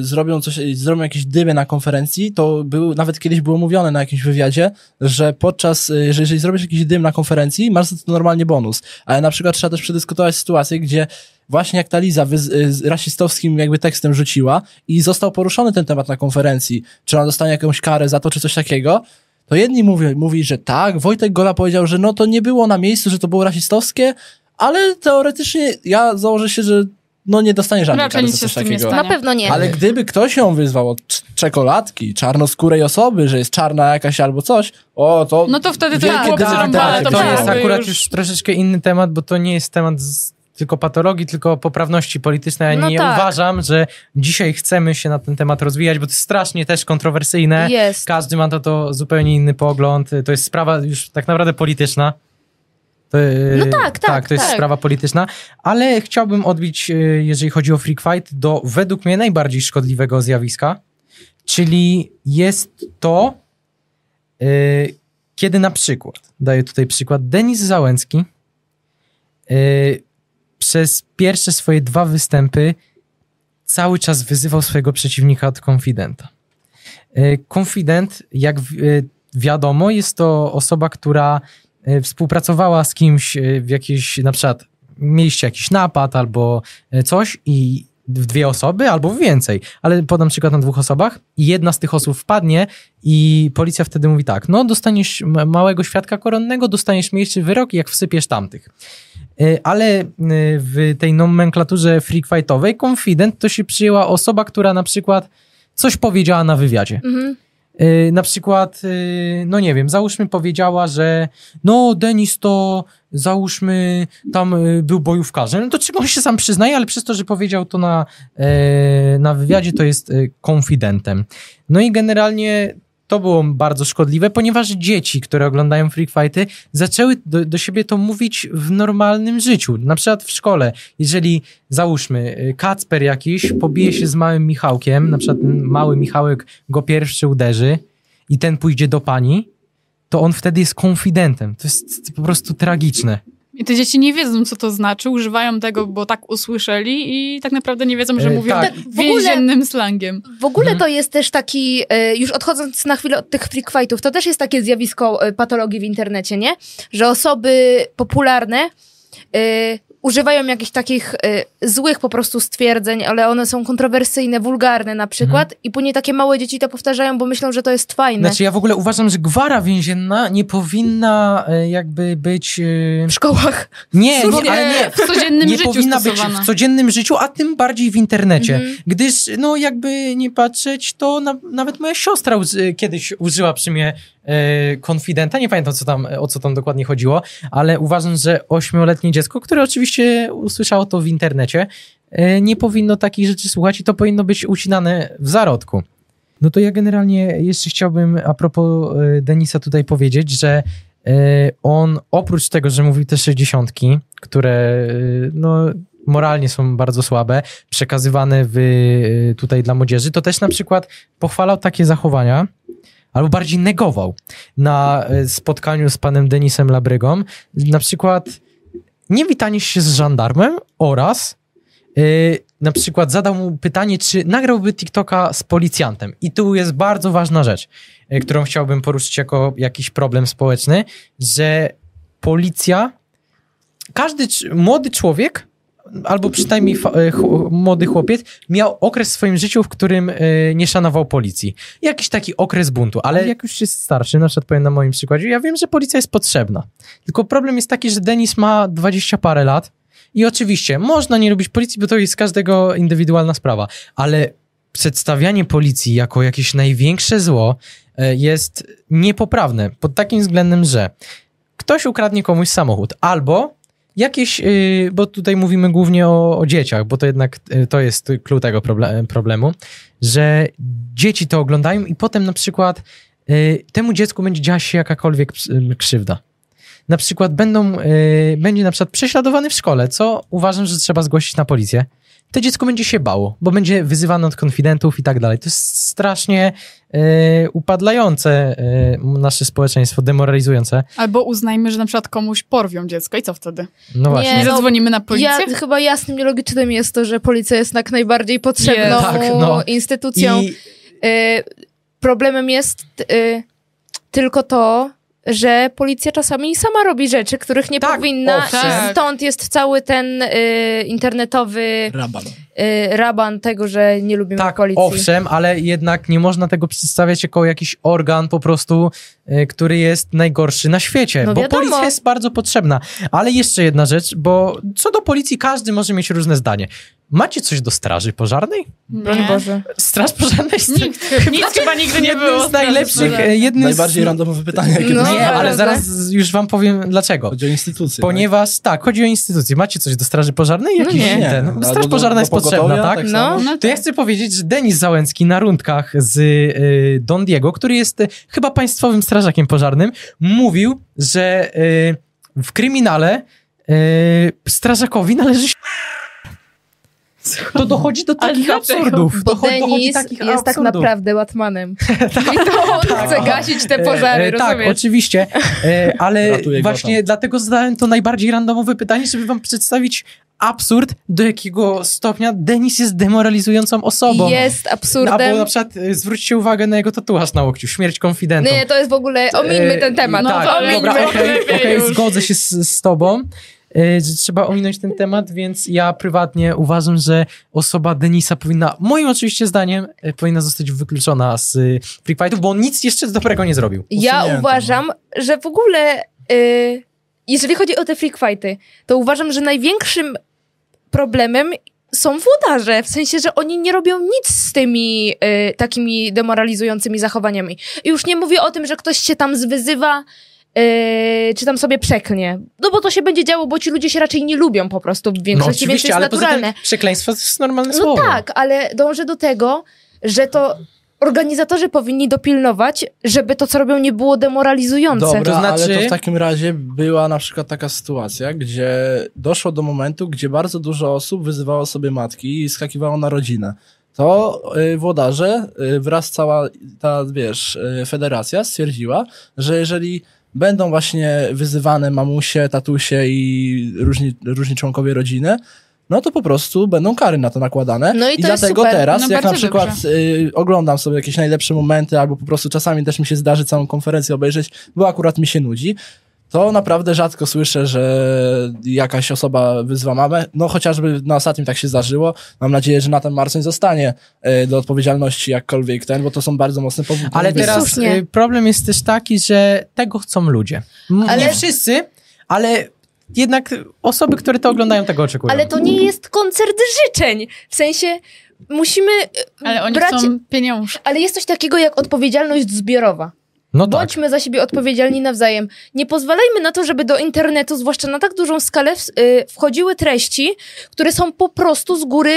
zrobią coś, zrobią jakieś dymy na konferencji, to był, nawet kiedyś było mówione na jakimś wywiadzie, że podczas, e, że jeżeli zrobisz jakiś dym na konferencji, masz za to normalnie bonus. Ale na przykład trzeba też przedyskutować sytuację, gdzie właśnie jak ta Liza z rasistowskim jakby tekstem rzuciła i został poruszony ten temat na konferencji, czy ona dostanie jakąś karę za to, czy coś takiego, to jedni mówi, mówi, że tak, Wojtek Gola powiedział, że no to nie było na miejscu, że to było rasistowskie, ale teoretycznie ja założę się, że no nie dostanie żadnej Raczej kary za coś takiego. Na pewno nie. Ale gdyby ktoś ją wyzwał od cz- czekoladki, czarnoskórej osoby, że jest czarna jakaś albo coś, o to... No to wtedy to dymy przerąbane, tak, to jest akurat już- już... troszeczkę inny temat, bo to nie jest temat z, tylko patologii, tylko poprawności politycznej. Ja No nie tak. uważam, że dzisiaj chcemy się na ten temat rozwijać, bo to jest strasznie też kontrowersyjne. Jest. Każdy ma na to zupełnie inny pogląd. To jest sprawa już tak naprawdę polityczna. To, No tak, tak, to jest tak. sprawa polityczna, ale chciałbym odbić, e, jeżeli chodzi o freak fight, do według mnie najbardziej szkodliwego zjawiska, czyli jest to, e, kiedy na przykład, daję tutaj przykład, Denis Załęcki e, przez pierwsze swoje dwa występy cały czas wyzywał swojego przeciwnika od konfidenta. E, Konfident, jak e, wiadomo, jest to osoba, która e, współpracowała z kimś w jakiejś, na przykład mieliście jakiś napad albo coś i w dwie osoby albo w więcej, ale podam przykład na dwóch osobach i jedna z tych osób wpadnie i policja wtedy mówi tak, no dostaniesz małego świadka koronnego, dostaniesz mniejszy wyrok, jak wsypiesz tamtych. Y, Ale y, w tej nomenklaturze freak fightowej confident to się przyjęła osoba, która na przykład coś powiedziała na wywiadzie. Mhm. Y, na przykład, y, no nie wiem, załóżmy powiedziała, że no Denis to załóżmy tam y, był bojówkarzem, no to czego on się sam przyznaje, ale przez to, że powiedział to na, e, na wywiadzie, to jest konfidentem. No i generalnie to było bardzo szkodliwe, ponieważ dzieci, które oglądają freak fighty, zaczęły do, do siebie to mówić w normalnym życiu. Na przykład w szkole, jeżeli załóżmy, y, Kacper jakiś pobije się z małym Michałkiem, na przykład mały Michałek go pierwszy uderzy i ten pójdzie do pani, to on wtedy jest konfidentem. To jest po prostu tragiczne. I te dzieci nie wiedzą, co to znaczy, używają tego, bo tak usłyszeli i tak naprawdę nie wiedzą, że E, mówią tak. w ogóle- więziennym slangiem. W ogóle Mhm. to jest też taki, e, już odchodząc na chwilę od tych freak fightów, to też jest takie zjawisko e, patologii w internecie, nie? Że osoby popularne e, używają jakichś takich e, złych po prostu stwierdzeń, ale one są kontrowersyjne, wulgarne na przykład i później takie małe dzieci to powtarzają, bo myślą, że to jest fajne. Znaczy ja w ogóle uważam, że gwara więzienna nie powinna e, jakby być... e, w szkołach. Nie, nie, ale nie. w codziennym nie życiu powinna stosowana. być w codziennym życiu, a tym bardziej w internecie. Mhm. Gdyż, no jakby nie patrzeć, to na, nawet moja siostra uży, kiedyś użyła przy mnie e, konfidenta. Nie pamiętam, co tam, o co tam dokładnie chodziło, ale uważam, że ośmioletnie dziecko, które oczywiście usłyszało to w internecie, e, nie powinno takich rzeczy słuchać i to powinno być ucinane w zarodku. No to ja generalnie jeszcze chciałbym a propos e, Denisa tutaj powiedzieć, że e, on oprócz tego, że mówił te 60, które no, moralnie są bardzo słabe, przekazywane w, tutaj dla młodzieży, to też na przykład pochwalał takie zachowania, albo bardziej negował na spotkaniu z panem Denisem Labrygą. Na przykład nie witanie się z żandarmem oraz Yy, na przykład zadał mu pytanie, czy nagrałby TikToka z policjantem. I tu jest bardzo ważna rzecz, yy, którą chciałbym poruszyć jako jakiś problem społeczny, że policja, każdy młody człowiek, albo przynajmniej ch- młody chłopiec, miał okres w swoim życiu, w którym yy, nie szanował policji. Jakiś taki okres buntu, ale jak już jest starszy, na przykład powiem na moim przykładzie, ja wiem, że policja jest potrzebna. Tylko problem jest taki, że Denis ma 20 parę lat, i oczywiście, można nie lubić policji, bo to jest każdego indywidualna sprawa, ale przedstawianie policji jako jakieś największe zło e, jest niepoprawne pod takim względem, że ktoś ukradnie komuś samochód albo jakieś, yy, bo tutaj mówimy głównie o, o dzieciach, bo to jednak yy, to jest clue tego proble- problemu, że dzieci to oglądają i potem na przykład yy, temu dziecku będzie działa się jakakolwiek krzywda na przykład będą, y, będzie na przykład prześladowany w szkole, co uważam, że trzeba zgłosić na policję. To dziecko będzie się bało, bo będzie wyzywane od konfidentów i tak dalej. To jest strasznie y, upadlające y, nasze społeczeństwo, demoralizujące. Albo uznajmy, że na przykład komuś porwią dziecko i co wtedy? No właśnie. Nie no, zadzwonimy na policję? Ja, chyba jasnym i logicznym jest to, że policja jest jak najbardziej potrzebną. Tak, no. instytucją. I Y, problemem jest y, tylko to, że policja czasami sama robi rzeczy, których nie Tak, powinna. owszem. I stąd jest cały ten y, internetowy Raban. y, raban tego, że nie lubimy tak, policji. owszem, ale jednak nie można tego przedstawiać jako jakiś organ po prostu, y, który jest najgorszy na świecie, No bo wiadomo. policja jest bardzo potrzebna. Ale jeszcze jedna rzecz, bo co do policji każdy może mieć różne zdanie. Macie coś do straży pożarnej? Broń Nie. Boże. Straż pożarna jest Nikt, nic chyba nigdy nie było. z najlepszych, e, jednym Najbardziej z... randomowe pytanie, jakie No, Nie, ale prawda? zaraz już wam powiem dlaczego. Chodzi o instytucje. Ponieważ tak, chodzi o instytucje. Macie coś do straży pożarnej? No Jakiś nie. tak? ten. Albo Straż pożarna do jest potrzebna, tak? tak No. No To ja tak. chcę powiedzieć, że Denis Załęcki na rundkach z y, Don Diego, który jest y, chyba państwowym strażakiem pożarnym, mówił, że y, w kryminale y, strażakowi należy się... To dochodzi do takich dlaczego? absurdów. Bo Dochodzi, dochodzi Denis takich jest tak absurdów. naprawdę Batmanem. I to on chce gasić te pożary, E, e, Tak, oczywiście, e, ale Ratuje właśnie dlatego zadałem to najbardziej randomowe pytanie, żeby wam przedstawić absurd, do jakiego stopnia Denis jest demoralizującą osobą. Jest Albo absurdem. na przykład e, zwróćcie uwagę na jego tatuaż na łokciu, śmierć konfidentom. Nie, to jest w ogóle, omińmy E, ten temat. no tak, to dobra, omińmy, okej, okej, już. zgodzę się z, z tobą. Że trzeba ominąć ten temat, więc ja prywatnie uważam, że osoba Denisa powinna, moim oczywiście zdaniem, e, powinna zostać wykluczona z e, Freak Fightów, bo on nic jeszcze dobrego nie zrobił. Ja Usunięte, uważam, że w ogóle, y, jeżeli chodzi o te freak fighty, to uważam, że największym problemem są włodarze. W sensie, że oni nie robią nic z tymi y, takimi demoralizującymi zachowaniami. I już nie mówię o tym, że ktoś się tam zwyzywa, y, czy tam sobie przeklnie. No bo to się będzie działo, bo ci ludzie się raczej nie lubią po prostu w No większości, więc to oczywiście, jest ale poza naturalne. tym przekleństwo to jest normalne No słowo. tak, ale dążę do tego, że to organizatorzy powinni dopilnować, żeby to, co robią, nie było demoralizujące. Dobra, To znaczy- ale to w takim razie była na przykład taka sytuacja, gdzie doszło do momentu, gdzie bardzo dużo osób wyzywało sobie matki i skakiwało na rodzinę. To y, włodarze y, wraz cała ta, wiesz, y, federacja stwierdziła, że jeżeli będą właśnie wyzywane mamusie, tatusie i różni, różni członkowie rodziny, no to po prostu będą kary na to nakładane. No i to jest dlatego teraz, No jak na przykład y, oglądam sobie jakieś najlepsze momenty, albo po prostu czasami też mi się zdarzy całą konferencję obejrzeć, bo akurat mi się nudzi, to naprawdę rzadko słyszę, że jakaś osoba wyzwa mamę. No chociażby na ostatnim tak się zdarzyło. Mam nadzieję, że na ten Marcin zostanie y, do odpowiedzialności jakkolwiek ten, bo to są bardzo mocne powody. Ale teraz słusznie. y, problem jest też taki, że tego chcą ludzie. M- Ale- Nie wszyscy, ale jednak osoby, które to oglądają, tego oczekują. Ale to nie jest koncert życzeń. W sensie musimy e, Ale oni brać... chcą pieniążki. Ale jest coś takiego jak odpowiedzialność zbiorowa. No tak. Bądźmy za siebie odpowiedzialni nawzajem. Nie pozwalajmy na to, żeby do internetu, zwłaszcza na tak dużą skalę, y, wchodziły treści, które są po prostu z góry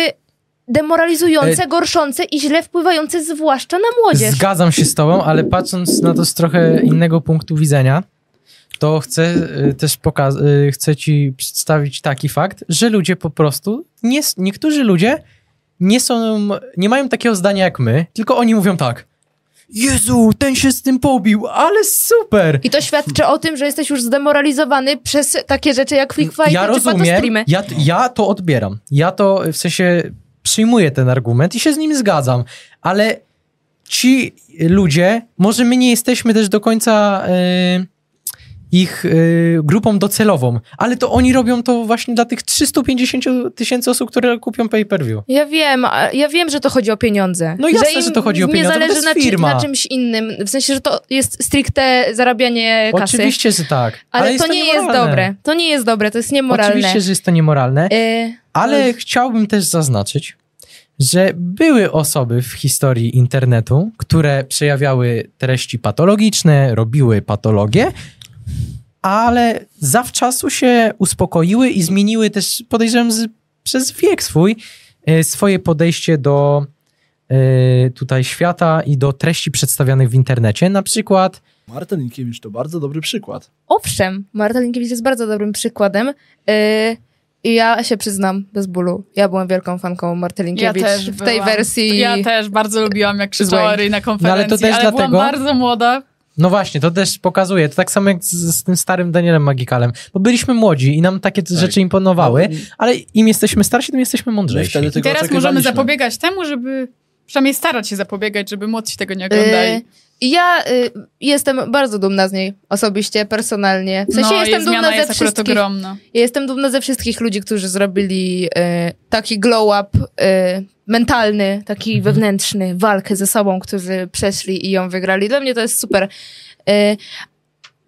demoralizujące, E- gorszące i źle wpływające zwłaszcza na młodzież. Zgadzam się z tobą, ale patrząc na to z trochę innego punktu widzenia, to chcę y, też pokazać, chcę ci przedstawić taki fakt, że ludzie po prostu, nie, niektórzy ludzie nie są, nie mają takiego zdania jak my, tylko oni mówią tak, Jezu, ten się z tym pobił, ale super! I to świadczy o tym, że jesteś już zdemoralizowany przez takie rzeczy jak Freak Fight ja czy rozumiem, ja, ja to odbieram. Ja to w sensie przyjmuję ten argument i się z nim zgadzam, ale ci ludzie, może my nie jesteśmy też do końca y, ich y, grupą docelową, ale to oni robią to właśnie dla tych 350 tysięcy osób, które kupią pay-per-view. Ja wiem, ja wiem, że to chodzi o pieniądze. No jasne, im że to chodzi o pieniądze, Nie to zależy jest na, firma. na czymś innym. W sensie, że to jest stricte zarabianie kasy. Oczywiście, że tak. Ale, jest to nie jest niemoralne. dobre. To nie jest dobre, to jest niemoralne. Oczywiście, że jest to niemoralne. Y, Ale chciałbym też zaznaczyć, że były osoby w historii internetu, które przejawiały treści patologiczne, robiły patologie, ale zawczasu się uspokoiły i zmieniły też, podejrzewam, z, przez wiek swój, e, swoje podejście do e, tutaj świata i do treści przedstawianych w internecie. Na przykład Marta Linkiewicz to bardzo dobry przykład. Owszem, Marta Linkiewicz jest bardzo dobrym przykładem. Y, I ja się przyznam, bez bólu, ja byłam wielką fanką Marty Ja Linkiewicz też w tej byłam. wersji. Ja też bardzo lubiłam, jak krzyczała na konferencji, No, też ale byłam dlatego- bardzo młoda. No właśnie, to też pokazuje. To tak samo jak z, z tym starym Danielem Magikalem. Bo byliśmy młodzi i nam takie rzeczy imponowały, No, ale im jesteśmy starsi, tym jesteśmy mądrzejsi. wtedy I teraz możemy zapobiegać temu, żeby przynajmniej starać się zapobiegać, żeby młodsi tego nie oglądali. Y, I ja y, jestem bardzo dumna z niej osobiście, personalnie. W sensie no, jestem dumna ze jest wszystkich. ogromna. Jestem dumna ze wszystkich ludzi, którzy zrobili e, taki glow up e, mentalny, taki wewnętrzny, walkę ze sobą, którzy przeszli i ją wygrali. Dla mnie to jest super.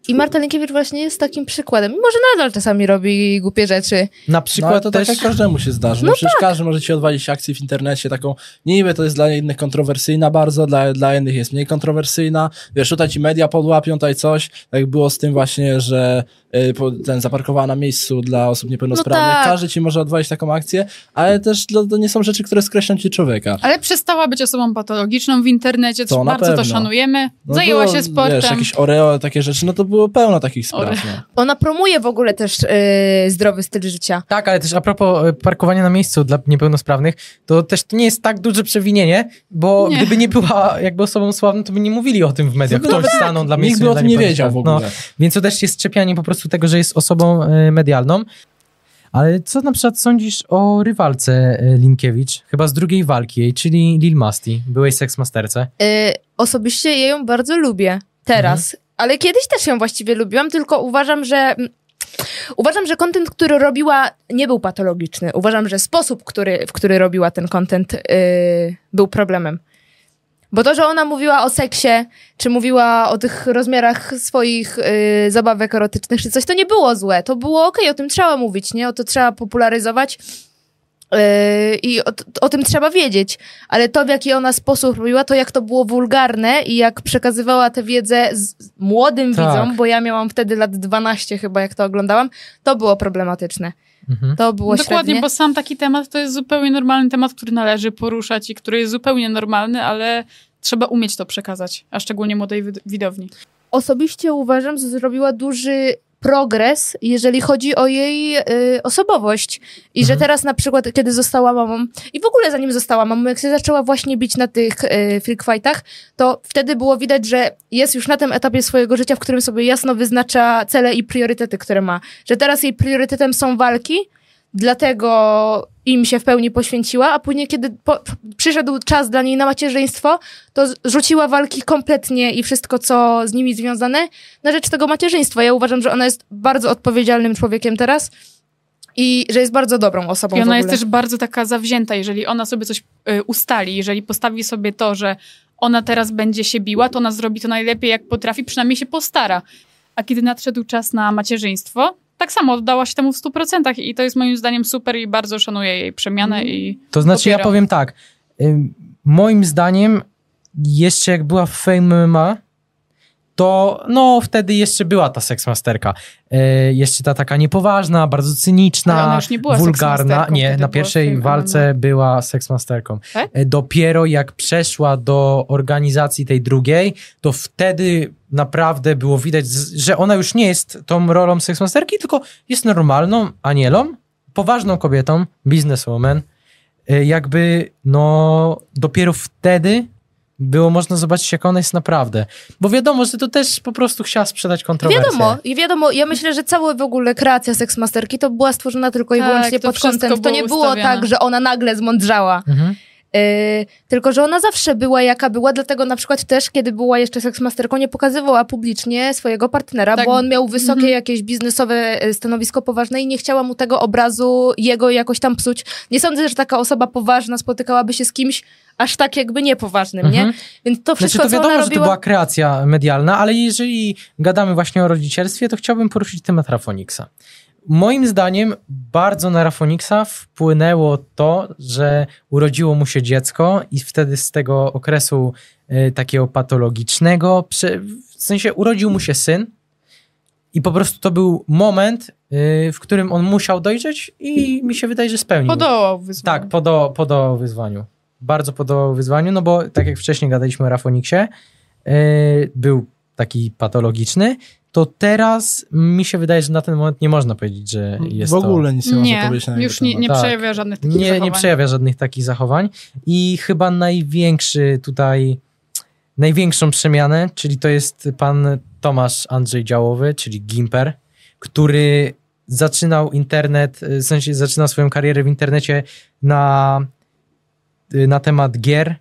I Marta Linkiewicz właśnie jest takim przykładem. Mimo, że nadal czasami robi głupie rzeczy. Na No, przykład ale to też... tak jak każdemu się zdarzy. No, przecież każdy może ci odwalić akcję w internecie taką, niby to jest dla innych kontrowersyjna bardzo, dla, dla innych jest mniej kontrowersyjna. Wiesz, tutaj ci media podłapią, tutaj coś. Tak było z tym właśnie, że y, ten zaparkowała na miejscu dla osób niepełnosprawnych. No tak. Każdy ci może odwalić taką akcję, ale też to, to nie są rzeczy, które skreślą ci człowieka. Ale przestała być osobą patologiczną w internecie, To co na bardzo pewno. to szanujemy. No Zajęła było, się sportem. Wiesz, jakieś oreo, takie rzeczy, no to było pełno takich spraw. No. Ona promuje w ogóle też e, zdrowy styl życia. Tak, ale też a propos e, parkowania na miejscu dla niepełnosprawnych, to też to nie jest tak duże przewinienie, bo Nie. gdyby nie była jakby osobą sławną, to by nie mówili o tym w mediach. No Ktoś tak. stanął dla Nikt miejsca by o tym nie wiedział w niepełnosprawnych. ogóle. No, więc to też jest czepianie po prostu tego, że jest osobą e, medialną. Ale co na przykład sądzisz o rywalce Linkiewicz, chyba z drugiej walki jej, czyli Lil Masti, byłej seksmasterce? E, osobiście ja ją bardzo lubię teraz, Mhm. Ale kiedyś też ją właściwie lubiłam, tylko uważam, że mm, Uważam, że kontent, który robiła, nie był patologiczny. Uważam, że sposób, który, w który robiła ten kontent, yy, był problemem. Bo to, że ona mówiła o seksie, czy mówiła o tych rozmiarach swoich yy, zabawek erotycznych, czy coś, to nie było złe. To było okej, o tym trzeba mówić, nie? O to trzeba popularyzować. Yy, I o, o tym trzeba wiedzieć, ale to w jaki ona sposób robiła, to jak to było wulgarne i jak przekazywała tę wiedzę młodym Tak. widzom, bo ja miałam wtedy lat 12 chyba, jak to oglądałam, to było problematyczne. Mhm. To było Dokładnie, średnie. bo sam taki temat to jest zupełnie normalny temat, który należy poruszać i który jest zupełnie normalny, ale trzeba umieć to przekazać, a szczególnie młodej wid- widowni. Osobiście uważam, że zrobiła duży progres, jeżeli chodzi o jej y, osobowość. I że Mhm. teraz na przykład, kiedy została mamą, i w ogóle zanim została mamą, jak się zaczęła właśnie bić na tych y, freak fightach, to wtedy było widać, że jest już na tym etapie swojego życia, w którym sobie jasno wyznacza cele i priorytety, które ma. Że teraz jej priorytetem są walki, dlatego im się w pełni poświęciła, a później, kiedy po, przyszedł czas dla niej na macierzyństwo, to rzuciła walki kompletnie i wszystko, co z nimi związane, na rzecz tego macierzyństwa. Ja uważam, że ona jest bardzo odpowiedzialnym człowiekiem teraz i że jest bardzo dobrą osobą I ona jest też bardzo taka zawzięta, jeżeli ona sobie coś y, ustali, jeżeli postawi sobie to, że ona teraz będzie się biła, to ona zrobi to najlepiej jak potrafi, przynajmniej się postara. A kiedy nadszedł czas na macierzyństwo, tak samo oddała się temu w 100% i to jest moim zdaniem super i bardzo szanuję jej przemianę i To znaczy, ja popieram. powiem tak. Moim zdaniem, jeszcze jak była w Fame MMA, to no wtedy jeszcze była ta seksmasterka. E, jeszcze ta taka niepoważna, bardzo cyniczna, nie wulgarna. Nie, na pierwszej walce była seksmasterką. Tak? E, Dopiero jak przeszła do organizacji tej drugiej, to wtedy naprawdę było widać, że ona już nie jest tą rolą seksmasterki, tylko jest normalną anielą, poważną kobietą, bizneswoman. E, Jakby, no, dopiero wtedy było można zobaczyć, jak ona jest naprawdę. Bo wiadomo, że to też po prostu chciała sprzedać kontrowersję. Wiadomo, i wiadomo, ja myślę, że cała w ogóle kreacja Seksmasterki to była stworzona tylko i Tak, wyłącznie to pod kątem. To nie było ustawione. tak, że ona nagle zmądrzała. Mhm. Yy, tylko, że ona zawsze była jaka była, dlatego na przykład też, kiedy była jeszcze seksmasterką, nie pokazywała publicznie swojego partnera, Tak. bo on miał wysokie Mhm. jakieś biznesowe y, stanowisko poważne i nie chciała mu tego obrazu jego jakoś tam psuć. Nie sądzę, że taka osoba poważna spotykałaby się z kimś aż tak jakby niepoważnym, nie? Mhm. Więc to Znaczy wszystko, to co wiadomo, ona że to robiła... była kreacja medialna, ale jeżeli gadamy właśnie o rodzicielstwie, to chciałbym poruszyć temat Rafoniksa. Moim zdaniem bardzo na Rafoniksa wpłynęło to, że urodziło mu się dziecko i wtedy z tego okresu y, takiego patologicznego, w sensie urodził mu się syn i po prostu to był moment, y, w którym on musiał dojrzeć i mi się wydaje, że spełnił. Podołał wyzwaniu. Tak, podo, podołał wyzwaniu. Bardzo podołał wyzwaniu, no bo tak jak wcześniej gadaliśmy o Rafoniksie, yy, był taki patologiczny, to teraz mi się wydaje, że na ten moment nie można powiedzieć, że jest w ogóle nic nie można Nie, powiedzieć na już nie, nie Tak. przejawia żadnych to. takich Nie, zachowań. nie przejawia żadnych takich zachowań i chyba największy tutaj, największą przemianę, czyli to jest pan Tomasz Andrzej Działowy, czyli Gimper, który zaczynał internet, w sensie zaczynał swoją karierę w internecie na, na temat gier,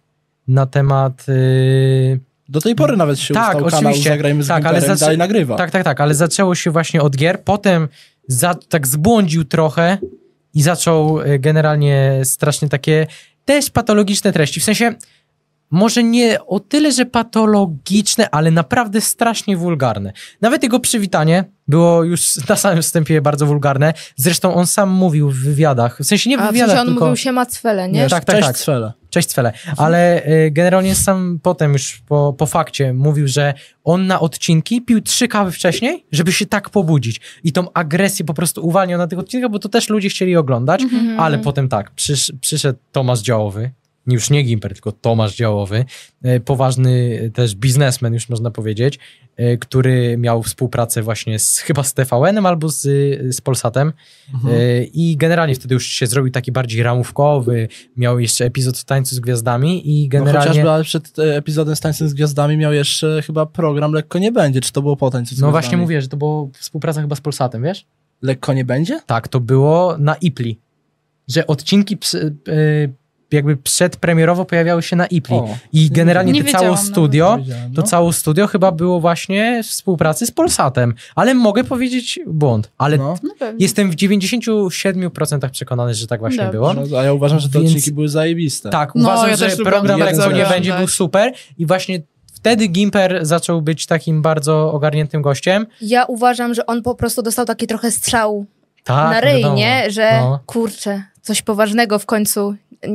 na temat... Yy, Do tej pory nawet się Tak, ustał kanał oczywiście. Zagrajmy z Tak, ale dalej nagrywa. tak, tak, tak, ale zaczęło się właśnie od gier, potem za, tak zbłądził trochę i zaczął y, generalnie strasznie takie też patologiczne treści, w sensie może nie o tyle, że patologiczne, ale naprawdę strasznie wulgarne. Nawet jego przywitanie było już na samym wstępie bardzo wulgarne. Zresztą on sam mówił w wywiadach, w sensie nie w A w wywiadach, sensie on tylko... mówił się Macwele, nie? Nie, tak, tak, cześć tak. Cwele. Cześć Cwele. Ale y, generalnie sam potem już po, po fakcie mówił, że on na odcinki pił trzy kawy wcześniej, żeby się tak pobudzić. I tą agresję po prostu uwalniał na tych odcinkach, bo to też ludzie chcieli oglądać. Mhm. Ale potem tak, przysz, przyszedł Tomasz Działowy, już nie Gimper, tylko Tomasz Działowy, e, poważny e, też biznesmen, już można powiedzieć, e, który miał współpracę właśnie z, chyba z TVN-em albo z, z Polsatem Mhm. I generalnie wtedy już się zrobił taki bardziej ramówkowy, miał jeszcze epizod w Tańcu z Gwiazdami i No generalnie... chociażby ale przed epizodem z Tańcem z Gwiazdami miał jeszcze chyba program Lekko nie będzie. Czy to było po Tańcu z No Gwiazdami? właśnie mówię, że to było współpraca chyba z Polsatem, wiesz? Lekko nie będzie? Tak, to było na Ipli, że odcinki e, jakby przedpremierowo pojawiały się na Ipli. O, I generalnie Nie to całe nawet. studio, to no. całe studio chyba było właśnie w współpracy z Polsatem. Ale mogę powiedzieć błąd. Ale No. No jestem w 97% przekonany, że tak właśnie Dobrze. było. No, A ja uważam, że te Więc- odcinki były zajebiste. Tak, No, uważam, ja że program lekko nie będzie był super i właśnie wtedy Gimper zaczął być takim bardzo ogarniętym gościem. Ja uważam, że on po prostu dostał taki trochę strzał Tak, na ryj, wiadomo. nie? Że No. kurczę, coś poważnego w końcu,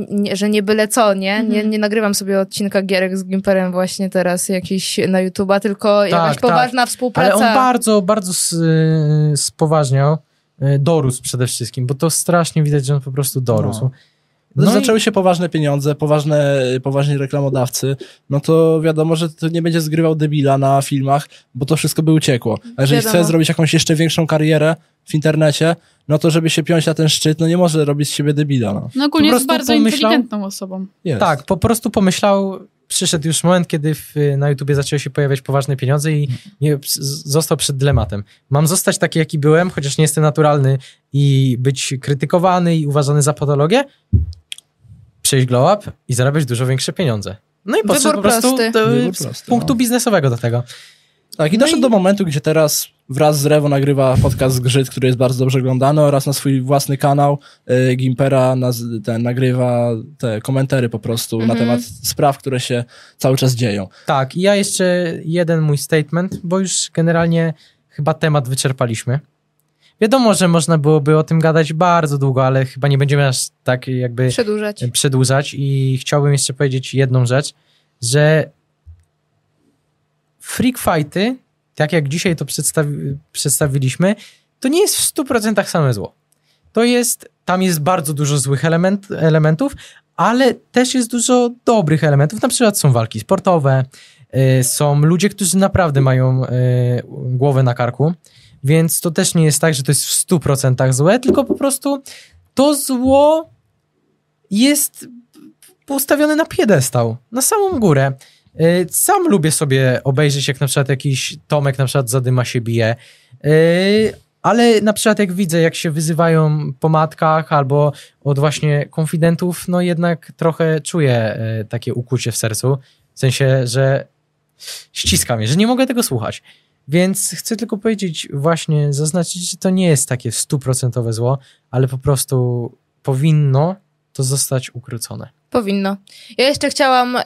nie, że nie byle co, nie? nie? Mhm. Nie nagrywam sobie odcinka gierek z Gimperem właśnie teraz jakiś na YouTube'a, tylko jakaś tak. poważna współpraca. Ale on bardzo, bardzo y, spoważniał. y, Dorósł przede wszystkim, bo to strasznie widać, że on po prostu dorósł. No, No i- zaczęły się poważne pieniądze, poważne, poważni reklamodawcy, no to wiadomo, że to nie będzie zgrywał debila na filmach, bo to wszystko by uciekło. A jeżeli Wiadomo. chce zrobić jakąś jeszcze większą karierę w internecie, no to żeby się piąć na ten szczyt, no nie może robić z siebie debila. No. No ogólnie po jest prostu bardzo pomyślał- inteligentną osobą. Jest. Tak, po prostu pomyślał, przyszedł już moment, kiedy w, na YouTubie zaczęły się pojawiać poważne pieniądze i nie, został przed dylematem. Mam zostać taki, jaki byłem, chociaż nie jestem naturalny i być krytykowany i uważany za patologię, przejść glow up i zarabiać dużo większe pieniądze. No i podszedł Wybór po prostu prosty. do, prosty, punktu no. biznesowego do tego. Tak, i No doszedł i- do momentu, gdzie teraz wraz z Rewo nagrywa podcast Grzyt, który jest bardzo dobrze oglądany oraz na swój własny kanał y, Gimpera ten, nagrywa te komentary po prostu na Mhm. temat spraw, które się cały czas dzieją. Tak, i ja jeszcze jeden mój statement, bo już generalnie chyba temat wyczerpaliśmy. Wiadomo, że można byłoby o tym gadać bardzo długo, ale chyba nie będziemy aż tak jakby Przedłużać. przedłużać i chciałbym jeszcze powiedzieć jedną rzecz, że freak fighty, tak jak dzisiaj to przedstawi- przedstawiliśmy, to nie jest w 100% same zło. To jest, tam jest bardzo dużo złych element, elementów, ale też jest dużo dobrych elementów. Na przykład są walki sportowe, y, są ludzie, którzy naprawdę mają y, głowę na karku, więc to też nie jest tak, że to jest w 100% złe, tylko po prostu to zło jest postawione na piedestał, na samą górę. Y, Sam lubię sobie obejrzeć, jak na przykład jakiś Tomek na przykład zadyma się bije, Y, ale na przykład jak widzę, jak się wyzywają po matkach albo od właśnie konfidentów, no jednak trochę czuję y, takie ukucie w sercu, w sensie, że ściska mnie, że nie mogę tego słuchać. Więc chcę tylko powiedzieć, właśnie zaznaczyć, że to nie jest takie stuprocentowe zło, ale po prostu powinno to zostać ukrócone. Powinno. Ja jeszcze chciałam, y,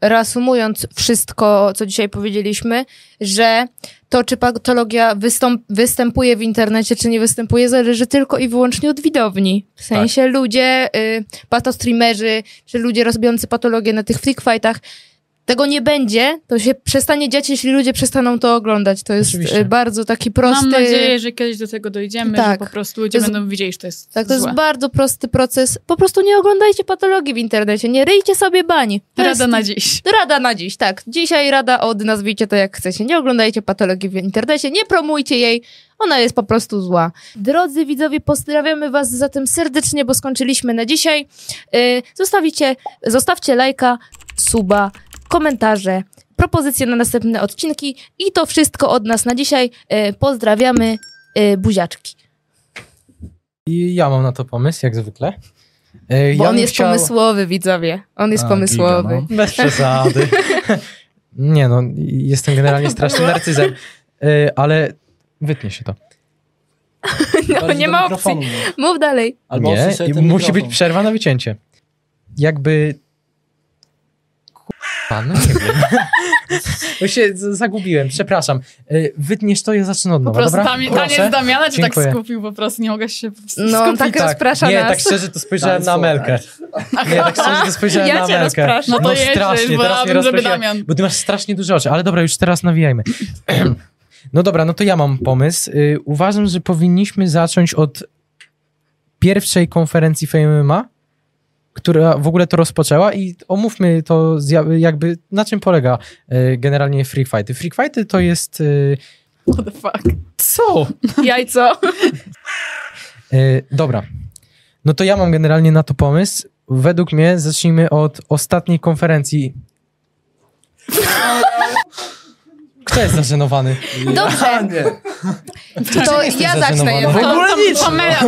reasumując wszystko, co dzisiaj powiedzieliśmy, że to, czy patologia wystąp- występuje w internecie, czy nie występuje, zależy tylko i wyłącznie od widowni. W sensie ludzie, y, patostreamerzy, czy ludzie robiący patologię na tych freak fightach, tego nie będzie, to się przestanie dziać, jeśli ludzie przestaną to oglądać. To jest Oczywiście. y, bardzo taki prosty... Mam nadzieję, że kiedyś do tego dojdziemy, Tak. że po prostu ludzie jest- będą widzieli, że to jest Tak, to złe. jest bardzo prosty proces. Po prostu nie oglądajcie patologii w internecie, nie ryjcie sobie bani. To Rada jest na dziś. Rada na dziś, tak. Dzisiaj rada od nazwijcie to jak chcecie. Nie oglądajcie patologii w internecie, nie promujcie jej. Ona jest po prostu zła. Drodzy widzowie, pozdrawiamy was zatem serdecznie, bo skończyliśmy na dzisiaj. Yy, zostawicie, zostawcie lajka, suba, komentarze, propozycje na następne odcinki i to wszystko od nas na dzisiaj. Yy, pozdrawiamy, yy, buziaczki. I ja mam na to pomysł, jak zwykle. E, Bo ja on jest chciał- pomysłowy, widzowie. On jest A, pomysłowy. giga, Bez przesady. nie no, jestem generalnie strasznym narcyzem. E, ale wytnie się to. No, nie ma opcji. mów. Mów dalej. Albo nie, musi być mikrofon. przerwa na wycięcie. Jakby... Kurwa, no nie wiem. Bo się zagubiłem, przepraszam. E, Wytniesz to, ja zacznę od Po nowa, prostu dobra? tam, taniec Damiana cię tak skupił po prostu, nie mogę się po prostu No, skupić. tak rozprasza nie, nas. tak szczerze to spojrzałem Daj na Amelkę. Nie, tak szczerze to spojrzałem Ja na cię rozpraszam. No to jedź, strasznie, bo teraz ja żeby Damian. Bo ty masz strasznie duże oczy, ale dobra, już teraz nawijajmy. No dobra, no to ja mam pomysł. Y, Uważam, że powinniśmy zacząć od pierwszej konferencji FMMA, która w ogóle to rozpoczęła i omówmy to jakby na czym polega y, generalnie Freak Fighty. Freak Fighty to jest... y, What the fuck. Co? Jajco. Y, dobra. No to ja mam generalnie na to pomysł. Według mnie zacznijmy od ostatniej konferencji, Kto jest zażenowany? Dobrze, nie. to ja zacznę. W ogóle To, nic. to Melia,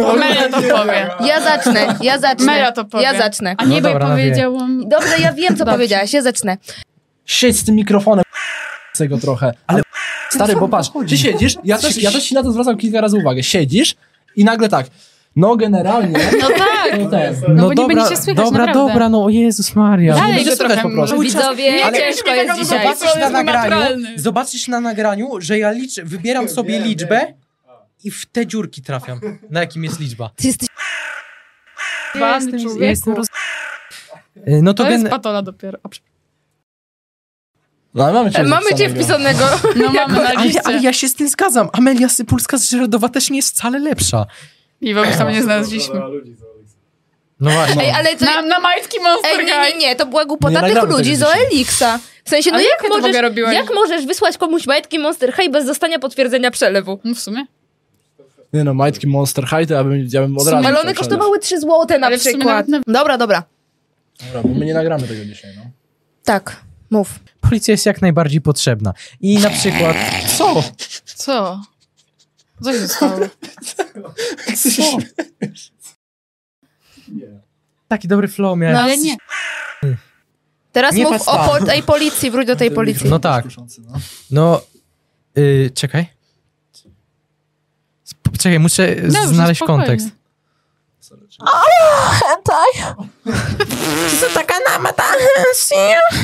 to powie. Ja zacznę, ja zacznę. Meja to powie. Ja zacznę. A nie, No ja dobra, powiedziałam... Dobrze, ja wiem, co Dobrze. powiedziałaś, ja zacznę. Siedź z tym mikrofonem tego trochę. Ale stary, bo patrz, ty siedzisz, ja też, ja też ci na to zwracam kilka razy uwagę. Siedzisz i nagle tak, no generalnie, No tak. to ten. No bo nie będziecie słychać, dobra, naprawdę. dobra, no o Jezus Maria. Dalej będzie go słychać trochę po prostu. Widzowie, Nie, ciężko nie, jest nie, dzisiaj. zobaczysz na nagraniu, zobaczysz na nagraniu, że ja liczę, wybieram sobie liczbę i w te dziurki trafiam. Na jakim jest liczba. Ty jesteś... Bany człowieku. Y, No to, To jest gen... patola dopiero. No, ale mamy cię Mamy cię wpisanego. No mamy na ale, ale liście. ja się z tym zgadzam. Amelia Sypulska z Żerodowa też nie jest wcale lepsza. I wobec tam nie znaleźliśmy. No właśnie. Ej, ale to... Na, na majtki Monster Ej, nie, nie, nie, to była głupota Nie tych nagramy ludzi tego z. OLX-a. W sensie, no Ale jak jak to w możesz, ogóle robiłaś? jak możesz wysłać komuś majtki Monster High bez dostania potwierdzenia przelewu? No w sumie. Nie no, majtki Monster High, to ja bym, ja bym od razu... Ale one kosztowały 3 złote na Ale w sumie przykład. nawet Dobra, dobra. Dobra, bo my nie nagramy tego dzisiaj, no. Tak, mów. Policja jest jak najbardziej potrzebna. I na przykład... Co? Co? Co się stało? Co? Taki dobry flow miałem. No ale nie. Teraz Nie mów o po, tej policji, wróć do tej policji. No tak. No. No, y, czekaj. Sp- Czekaj, muszę Dobrze, znaleźć spokojnie. kontekst.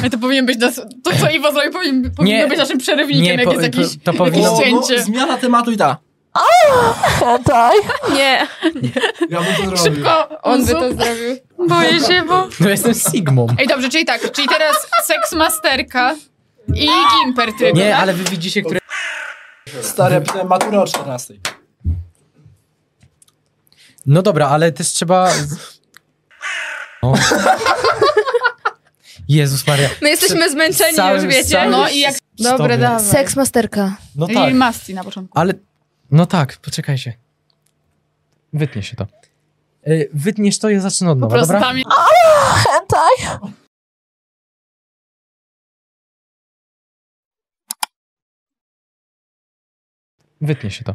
Ale to powinien być nas, to co Iwo zrobił powinien, powinno Nie. być naszym przerywnikiem, Nie, jak po- jest jakiś, to- to powinno- jakieś No, no, zmiana tematu i ta. Nie, Ja bym to zrobił. Szybko, on by to zrobił. Boję się, bo... No jestem Sigmą. Ej, dobrze, czyli tak, czyli teraz seksmasterka i gimper tylko. Nie, tak? ale wy widzicie, które... Pytałem maturę o 14. No dobra, ale też trzeba... O. Jezus Maria. My jesteśmy zmęczeni Całym- już, wiecie. No i jak... Dobre, dawaj. Seks masterka. No I tak, Masti na początku. ale... No tak, poczekajcie. Wytnie się to. Y, Wytniesz to, ja zacznę od Po nowa, prostu dobra? tam... Wytnie się to.